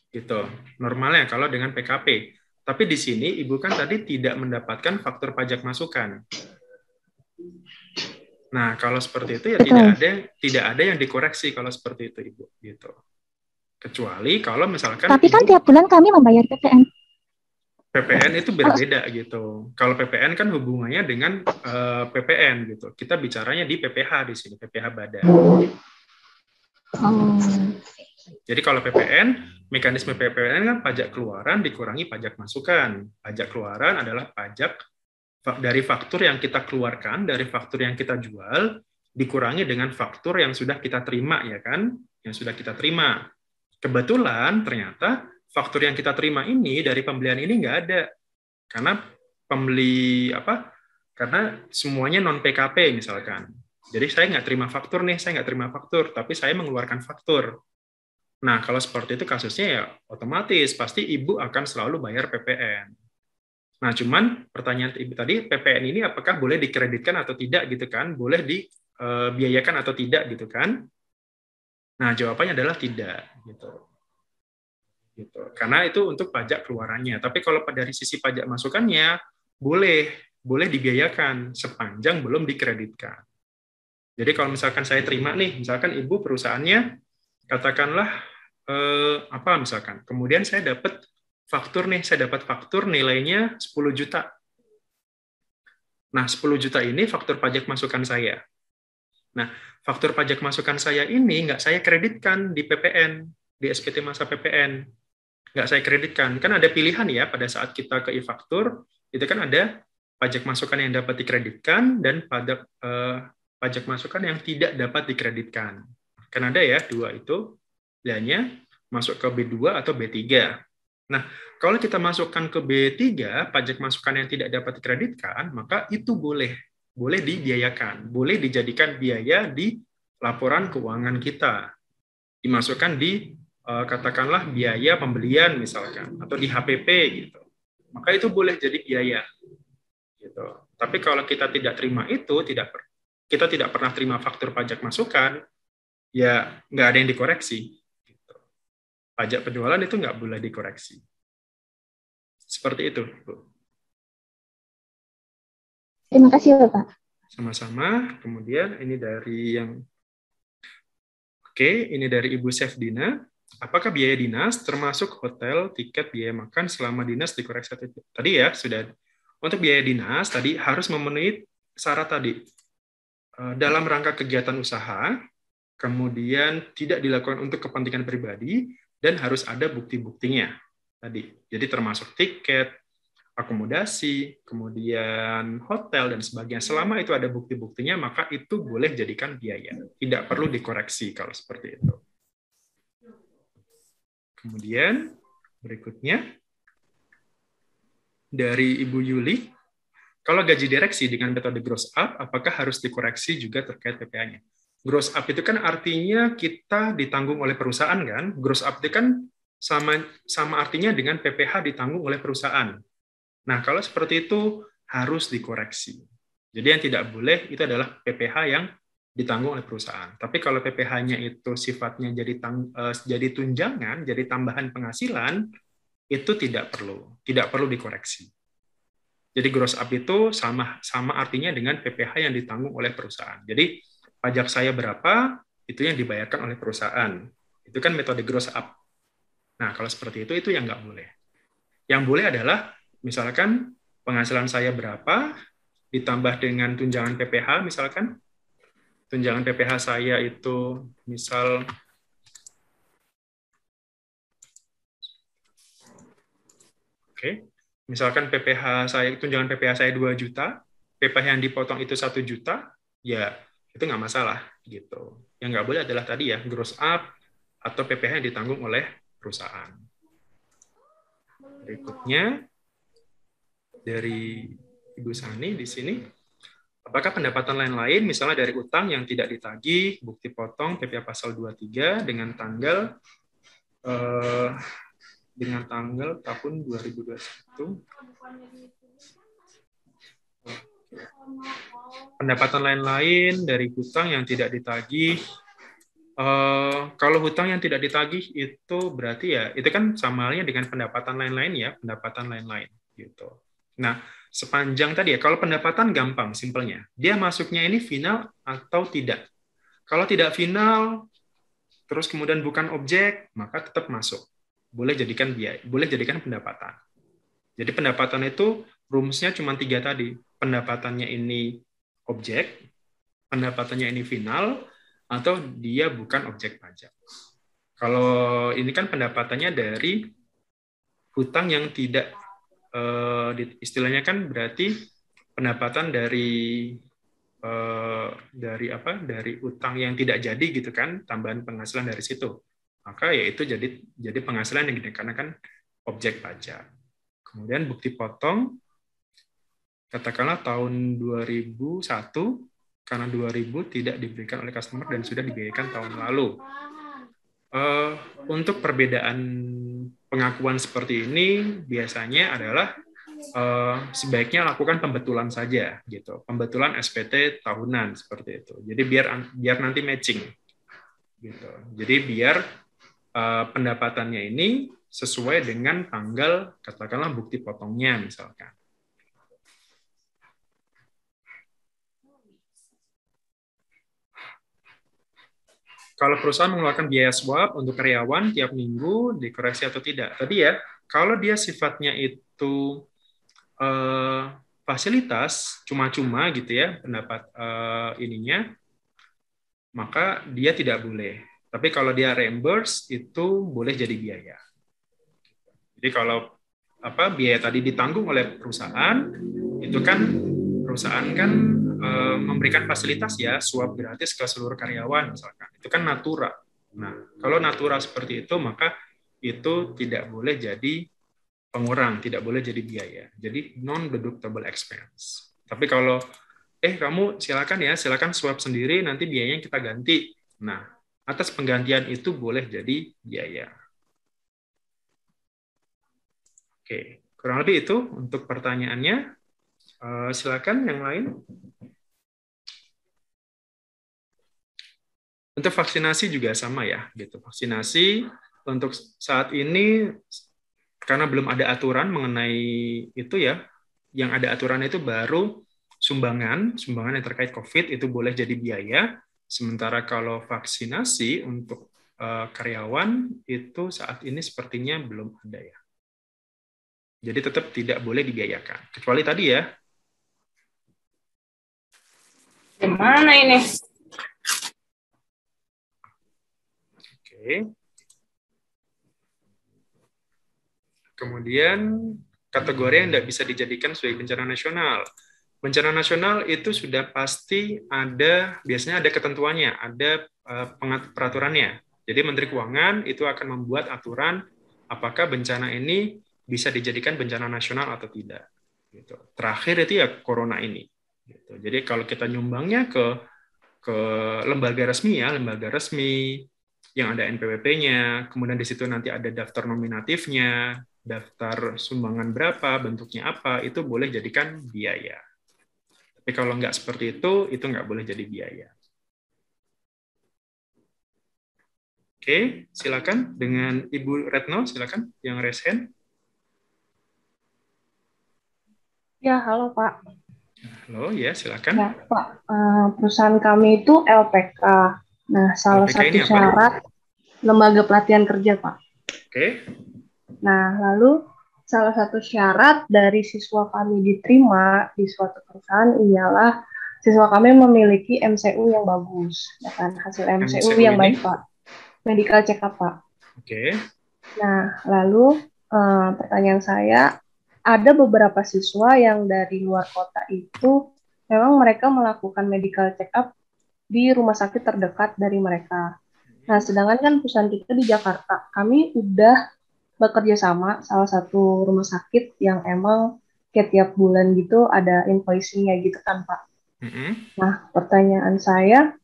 gitu normalnya kalau dengan PKP tapi di sini Ibu kan tadi tidak mendapatkan faktor pajak masukan. Nah, kalau seperti itu ya tidak ada tidak ada yang dikoreksi kalau seperti itu Ibu gitu. Kecuali kalau misalkan Tapi kan tiap bulan kami membayar PPN. PPN itu berbeda gitu. Kalau PPN kan hubungannya dengan uh, eh, PPN gitu. Kita bicaranya di PPH di sini, PPH badan. Oh. Jadi kalau PPN mekanisme PPN kan pajak keluaran dikurangi pajak masukan. Pajak keluaran adalah pajak dari faktur yang kita keluarkan, dari faktur yang kita jual, dikurangi dengan faktur yang sudah kita terima, ya kan? Yang sudah kita terima. Kebetulan ternyata faktur yang kita terima ini dari pembelian ini nggak ada. Karena pembeli apa? Karena semuanya non PKP misalkan. Jadi saya nggak terima faktur nih, saya nggak terima faktur, tapi saya mengeluarkan faktur. Nah, kalau seperti itu kasusnya ya otomatis pasti ibu akan selalu bayar PPN. Nah, cuman pertanyaan ibu tadi, PPN ini apakah boleh dikreditkan atau tidak gitu kan? Boleh dibiayakan atau tidak gitu kan? Nah, jawabannya adalah tidak gitu. Gitu. Karena itu untuk pajak keluarannya. Tapi kalau dari sisi pajak masukannya boleh boleh dibiayakan sepanjang belum dikreditkan. Jadi kalau misalkan saya terima nih, misalkan ibu perusahaannya katakanlah eh, apa misalkan kemudian saya dapat faktur nih saya dapat faktur nilainya 10 juta nah 10 juta ini faktur pajak masukan saya nah faktur pajak masukan saya ini nggak saya kreditkan di PPN di SPT masa PPN nggak saya kreditkan kan ada pilihan ya pada saat kita ke e-faktur itu kan ada pajak masukan yang dapat dikreditkan dan pajak eh, pajak masukan yang tidak dapat dikreditkan Kan ada ya dua itu pilihannya masuk ke B2 atau B3. Nah, kalau kita masukkan ke B3, pajak masukan yang tidak dapat dikreditkan, maka itu boleh boleh dibiayakan, boleh dijadikan biaya di laporan keuangan kita. Dimasukkan di katakanlah biaya pembelian misalkan atau di HPP gitu. Maka itu boleh jadi biaya. Gitu. Tapi kalau kita tidak terima itu, tidak kita tidak pernah terima faktur pajak masukan, ya nggak ada yang dikoreksi. Gitu. Pajak penjualan itu nggak boleh dikoreksi. Seperti itu, Bu. Terima kasih, Bapak. Sama-sama. Kemudian ini dari yang Oke, ini dari Ibu Dina. Apakah biaya dinas termasuk hotel, tiket, biaya makan selama dinas dikoreksi? Tadi ya, sudah. Untuk biaya dinas, tadi harus memenuhi syarat tadi. Eh, dalam rangka kegiatan usaha, kemudian tidak dilakukan untuk kepentingan pribadi, dan harus ada bukti-buktinya tadi. Jadi termasuk tiket, akomodasi, kemudian hotel, dan sebagainya. Selama itu ada bukti-buktinya, maka itu boleh jadikan biaya. Tidak perlu dikoreksi kalau seperti itu. Kemudian berikutnya, dari Ibu Yuli, kalau gaji direksi dengan metode gross up, apakah harus dikoreksi juga terkait PPA-nya? gross up itu kan artinya kita ditanggung oleh perusahaan kan? Gross up itu kan sama sama artinya dengan PPh ditanggung oleh perusahaan. Nah, kalau seperti itu harus dikoreksi. Jadi yang tidak boleh itu adalah PPh yang ditanggung oleh perusahaan. Tapi kalau PPh-nya itu sifatnya jadi tang, uh, jadi tunjangan, jadi tambahan penghasilan, itu tidak perlu, tidak perlu dikoreksi. Jadi gross up itu sama sama artinya dengan PPh yang ditanggung oleh perusahaan. Jadi pajak saya berapa, itu yang dibayarkan oleh perusahaan. Itu kan metode gross up. Nah, kalau seperti itu, itu yang nggak boleh. Yang boleh adalah, misalkan penghasilan saya berapa, ditambah dengan tunjangan PPh, misalkan, tunjangan PPh saya itu, misal, oke, misalkan PPh saya, tunjangan PPh saya 2 juta, PPh yang dipotong itu 1 juta, ya itu nggak masalah gitu. Yang nggak boleh adalah tadi ya gross up atau PPh yang ditanggung oleh perusahaan. Berikutnya dari Ibu Sani di sini, apakah pendapatan lain-lain misalnya dari utang yang tidak ditagih, bukti potong PPh pasal 23 dengan tanggal eh, dengan tanggal tahun 2021 pendapatan lain-lain dari hutang yang tidak ditagih. Uh, kalau hutang yang tidak ditagih itu berarti ya itu kan sama halnya dengan pendapatan lain-lain ya, pendapatan lain-lain gitu. Nah, sepanjang tadi ya kalau pendapatan gampang simpelnya. Dia masuknya ini final atau tidak. Kalau tidak final terus kemudian bukan objek, maka tetap masuk. Boleh jadikan biaya, boleh jadikan pendapatan. Jadi pendapatan itu rumusnya cuma tiga tadi. Pendapatannya ini objek, pendapatannya ini final, atau dia bukan objek pajak. Kalau ini kan pendapatannya dari hutang yang tidak eh, istilahnya kan berarti pendapatan dari eh, dari apa dari utang yang tidak jadi gitu kan tambahan penghasilan dari situ maka ya itu jadi jadi penghasilan yang dikenakan objek pajak kemudian bukti potong katakanlah tahun 2001 karena 2000 tidak diberikan oleh customer dan sudah dibiayakan tahun lalu. Uh, untuk perbedaan pengakuan seperti ini biasanya adalah uh, sebaiknya lakukan pembetulan saja gitu, pembetulan SPT tahunan seperti itu. Jadi biar biar nanti matching gitu. Jadi biar uh, pendapatannya ini sesuai dengan tanggal katakanlah bukti potongnya misalkan. Kalau perusahaan mengeluarkan biaya swab untuk karyawan tiap minggu dikoreksi atau tidak. Tadi ya, kalau dia sifatnya itu eh, fasilitas cuma-cuma gitu ya pendapat eh, ininya, maka dia tidak boleh. Tapi kalau dia reimburse itu boleh jadi biaya. Jadi kalau apa biaya tadi ditanggung oleh perusahaan itu kan perusahaan kan Eh, memberikan fasilitas ya suap gratis ke seluruh karyawan misalkan. Itu kan natura. Nah kalau natura seperti itu maka itu tidak boleh jadi pengurang tidak boleh jadi biaya. Jadi non deductible expense. Tapi kalau eh kamu silakan ya silakan suap sendiri nanti biayanya kita ganti. Nah atas penggantian itu boleh jadi biaya. Oke kurang lebih itu untuk pertanyaannya Uh, silakan yang lain. Untuk vaksinasi juga sama ya, gitu. Vaksinasi untuk saat ini karena belum ada aturan mengenai itu ya, yang ada aturan itu baru sumbangan, sumbangan yang terkait COVID itu boleh jadi biaya. Sementara kalau vaksinasi untuk uh, karyawan itu saat ini sepertinya belum ada ya. Jadi tetap tidak boleh dibiayakan. Kecuali tadi ya, Gimana ini? Oke. Kemudian kategori yang tidak bisa dijadikan sebagai bencana nasional. Bencana nasional itu sudah pasti ada, biasanya ada ketentuannya, ada uh, peraturannya. Jadi Menteri Keuangan itu akan membuat aturan apakah bencana ini bisa dijadikan bencana nasional atau tidak. Gitu. Terakhir itu ya corona ini. Gitu. Jadi kalau kita nyumbangnya ke ke lembaga resmi ya, lembaga resmi yang ada NPWP-nya, kemudian di situ nanti ada daftar nominatifnya, daftar sumbangan berapa, bentuknya apa, itu boleh jadikan biaya. Tapi kalau nggak seperti itu, itu nggak boleh jadi biaya. Oke, silakan dengan Ibu Retno, silakan yang hand. Ya, halo Pak. Halo, ya silakan. Ya, Pak. Uh, perusahaan kami itu LPK. Nah, salah LPK satu syarat lembaga pelatihan kerja, Pak. Oke. Nah, lalu salah satu syarat dari siswa kami diterima di suatu perusahaan ialah siswa kami memiliki MCU yang bagus, ya kan? Hasil MCU, MCU yang ini? baik, Pak medical check up, Pak. Oke. Okay. Nah, lalu uh, pertanyaan saya, ada beberapa siswa yang dari luar kota itu memang mereka melakukan medical check up di rumah sakit terdekat dari mereka. Nah, sedangkan kan perusahaan kita di Jakarta, kami udah bekerja sama salah satu rumah sakit yang emang setiap bulan gitu ada invoicing-nya gitu kan, Pak. Mm -hmm. Nah, pertanyaan saya,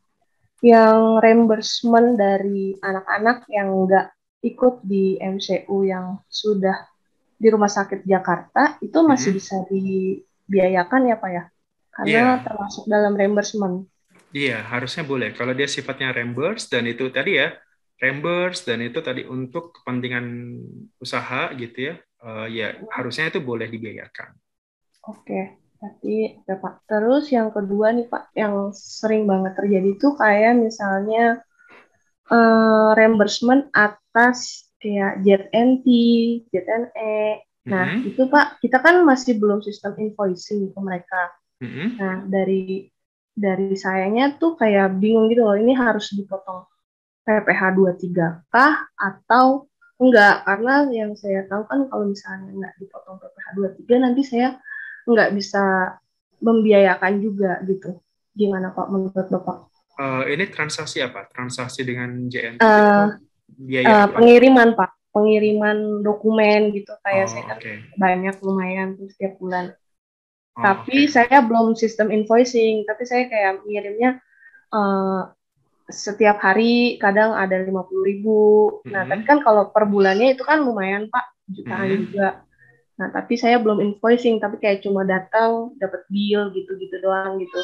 yang reimbursement dari anak-anak yang enggak ikut di MCU yang sudah di rumah sakit Jakarta itu masih hmm. bisa dibiayakan ya Pak ya? Karena yeah. termasuk dalam reimbursement. Iya, yeah, harusnya boleh. Kalau dia sifatnya reimburse dan itu tadi ya, reimburse dan itu tadi untuk kepentingan usaha gitu ya, uh, ya harusnya itu boleh dibiayakan. Oke. Okay. Tapi ya Pak. Terus yang kedua nih Pak, yang sering banget terjadi itu kayak misalnya uh, reimbursement atas kayak JNT, JNE. Nah, mm -hmm. itu Pak, kita kan masih belum sistem invoicing ke mereka. Mm -hmm. Nah, dari dari sayanya tuh kayak bingung gitu loh, ini harus dipotong PPh 23 kah atau enggak? Karena yang saya tahu kan kalau misalnya enggak dipotong PPh 23 nanti saya nggak bisa membiayakan juga gitu. Gimana Pak menurut Bapak? Uh, ini transaksi apa? Transaksi dengan JNT? Uh, eh, biaya uh, pengiriman Pak, pengiriman dokumen gitu kayak oh, saya kan okay. banyak lumayan tuh setiap bulan. Oh, tapi okay. saya belum sistem invoicing, tapi saya kayak mengirimnya uh, setiap hari kadang ada lima puluh ribu. Mm -hmm. Nah, tapi kan kalau per bulannya itu kan lumayan Pak, jutaan mm -hmm. juga. Nah, tapi saya belum invoicing, tapi kayak cuma datang, dapat bill gitu-gitu doang gitu.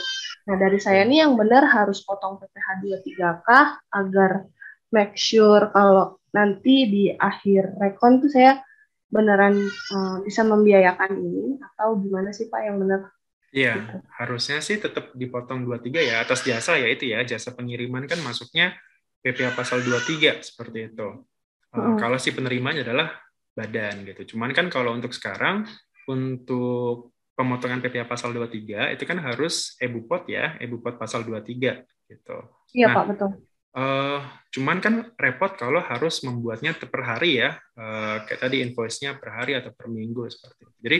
Nah, dari saya ini yang benar harus potong PPh 23 kah agar make sure kalau nanti di akhir rekon tuh saya beneran uh, bisa membiayakan ini atau gimana sih Pak yang benar? Iya, gitu. harusnya sih tetap dipotong 23 ya atas jasa ya itu ya, jasa pengiriman kan masuknya PPh pasal 23 seperti itu. Uh. Kalau si penerimanya adalah badan gitu. Cuman kan kalau untuk sekarang untuk pemotongan PPh pasal 23 itu kan harus ebupot ya, ebupot pasal 23 gitu. Iya, nah, Pak, betul. Uh, cuman kan repot kalau harus membuatnya per hari ya, uh, kayak tadi invoice-nya per hari atau per minggu seperti itu. Jadi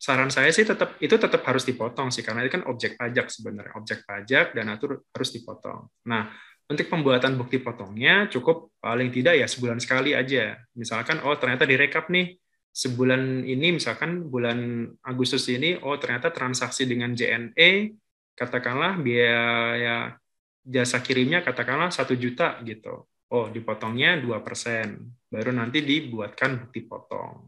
saran saya sih tetap itu tetap harus dipotong sih karena itu kan objek pajak sebenarnya, objek pajak dan atur harus dipotong. Nah, untuk pembuatan bukti potongnya cukup paling tidak ya sebulan sekali aja. Misalkan oh ternyata direkap nih sebulan ini misalkan bulan Agustus ini oh ternyata transaksi dengan JNE katakanlah biaya jasa kirimnya katakanlah satu juta gitu. Oh dipotongnya dua persen baru nanti dibuatkan bukti potong.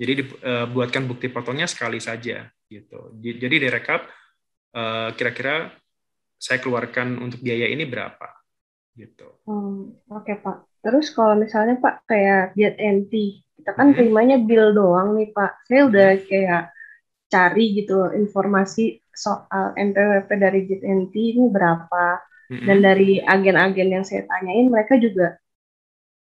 Jadi dibuatkan eh, bukti potongnya sekali saja gitu. Jadi direkap eh, kira-kira saya keluarkan untuk biaya ini berapa gitu. Hmm, Oke okay, Pak. Terus kalau misalnya Pak kayak jet NT, kita kan hmm. terimanya bill doang nih Pak. Saya udah hmm. kayak cari gitu informasi soal NPWP dari jet NT ini berapa. Hmm. Dan dari agen-agen yang saya tanyain mereka juga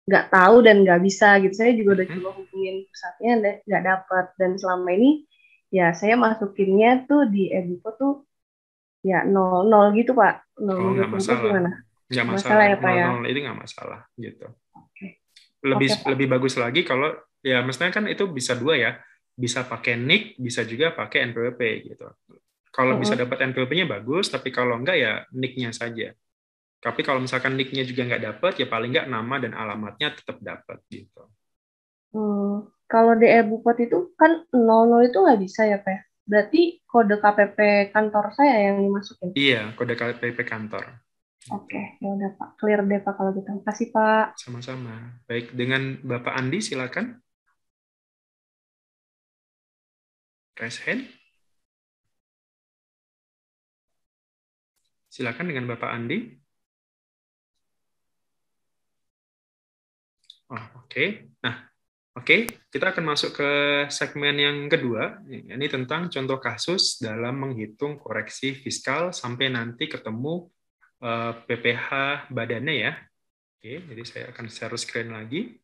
nggak tahu dan nggak bisa gitu. Saya juga udah hmm. coba hubungin pusatnya nggak dapat. Dan selama ini ya saya masukinnya tuh di Educo tuh ya nol nol gitu pak nol oh, nggak masalah gimana nggak masalah, masalah ya pak ya nol itu nggak masalah gitu okay. lebih okay, lebih bagus lagi kalau ya mestinya kan itu bisa dua ya bisa pakai nick bisa juga pakai npwp gitu kalau uh -huh. bisa dapat npwp-nya bagus tapi kalau enggak ya nicknya saja tapi kalau misalkan nicknya juga nggak dapat ya paling nggak nama dan alamatnya tetap dapat gitu hmm. kalau DR Bupati itu kan nol nol itu nggak bisa ya pak berarti kode KPP kantor saya yang dimasukin. Iya, kode KPP kantor. Oke, ya udah Pak. Clear deh Pak kalau gitu. Kasih Pak. Sama-sama. Baik, dengan Bapak Andi silakan. Raise hand. Silakan dengan Bapak Andi. Oh, oke. Okay. Nah, oke, okay. kita akan masuk ke segmen yang kedua. Ini tentang contoh kasus dalam menghitung koreksi fiskal sampai nanti ketemu PPH eh, badannya ya. Oke, okay, jadi saya akan share screen lagi.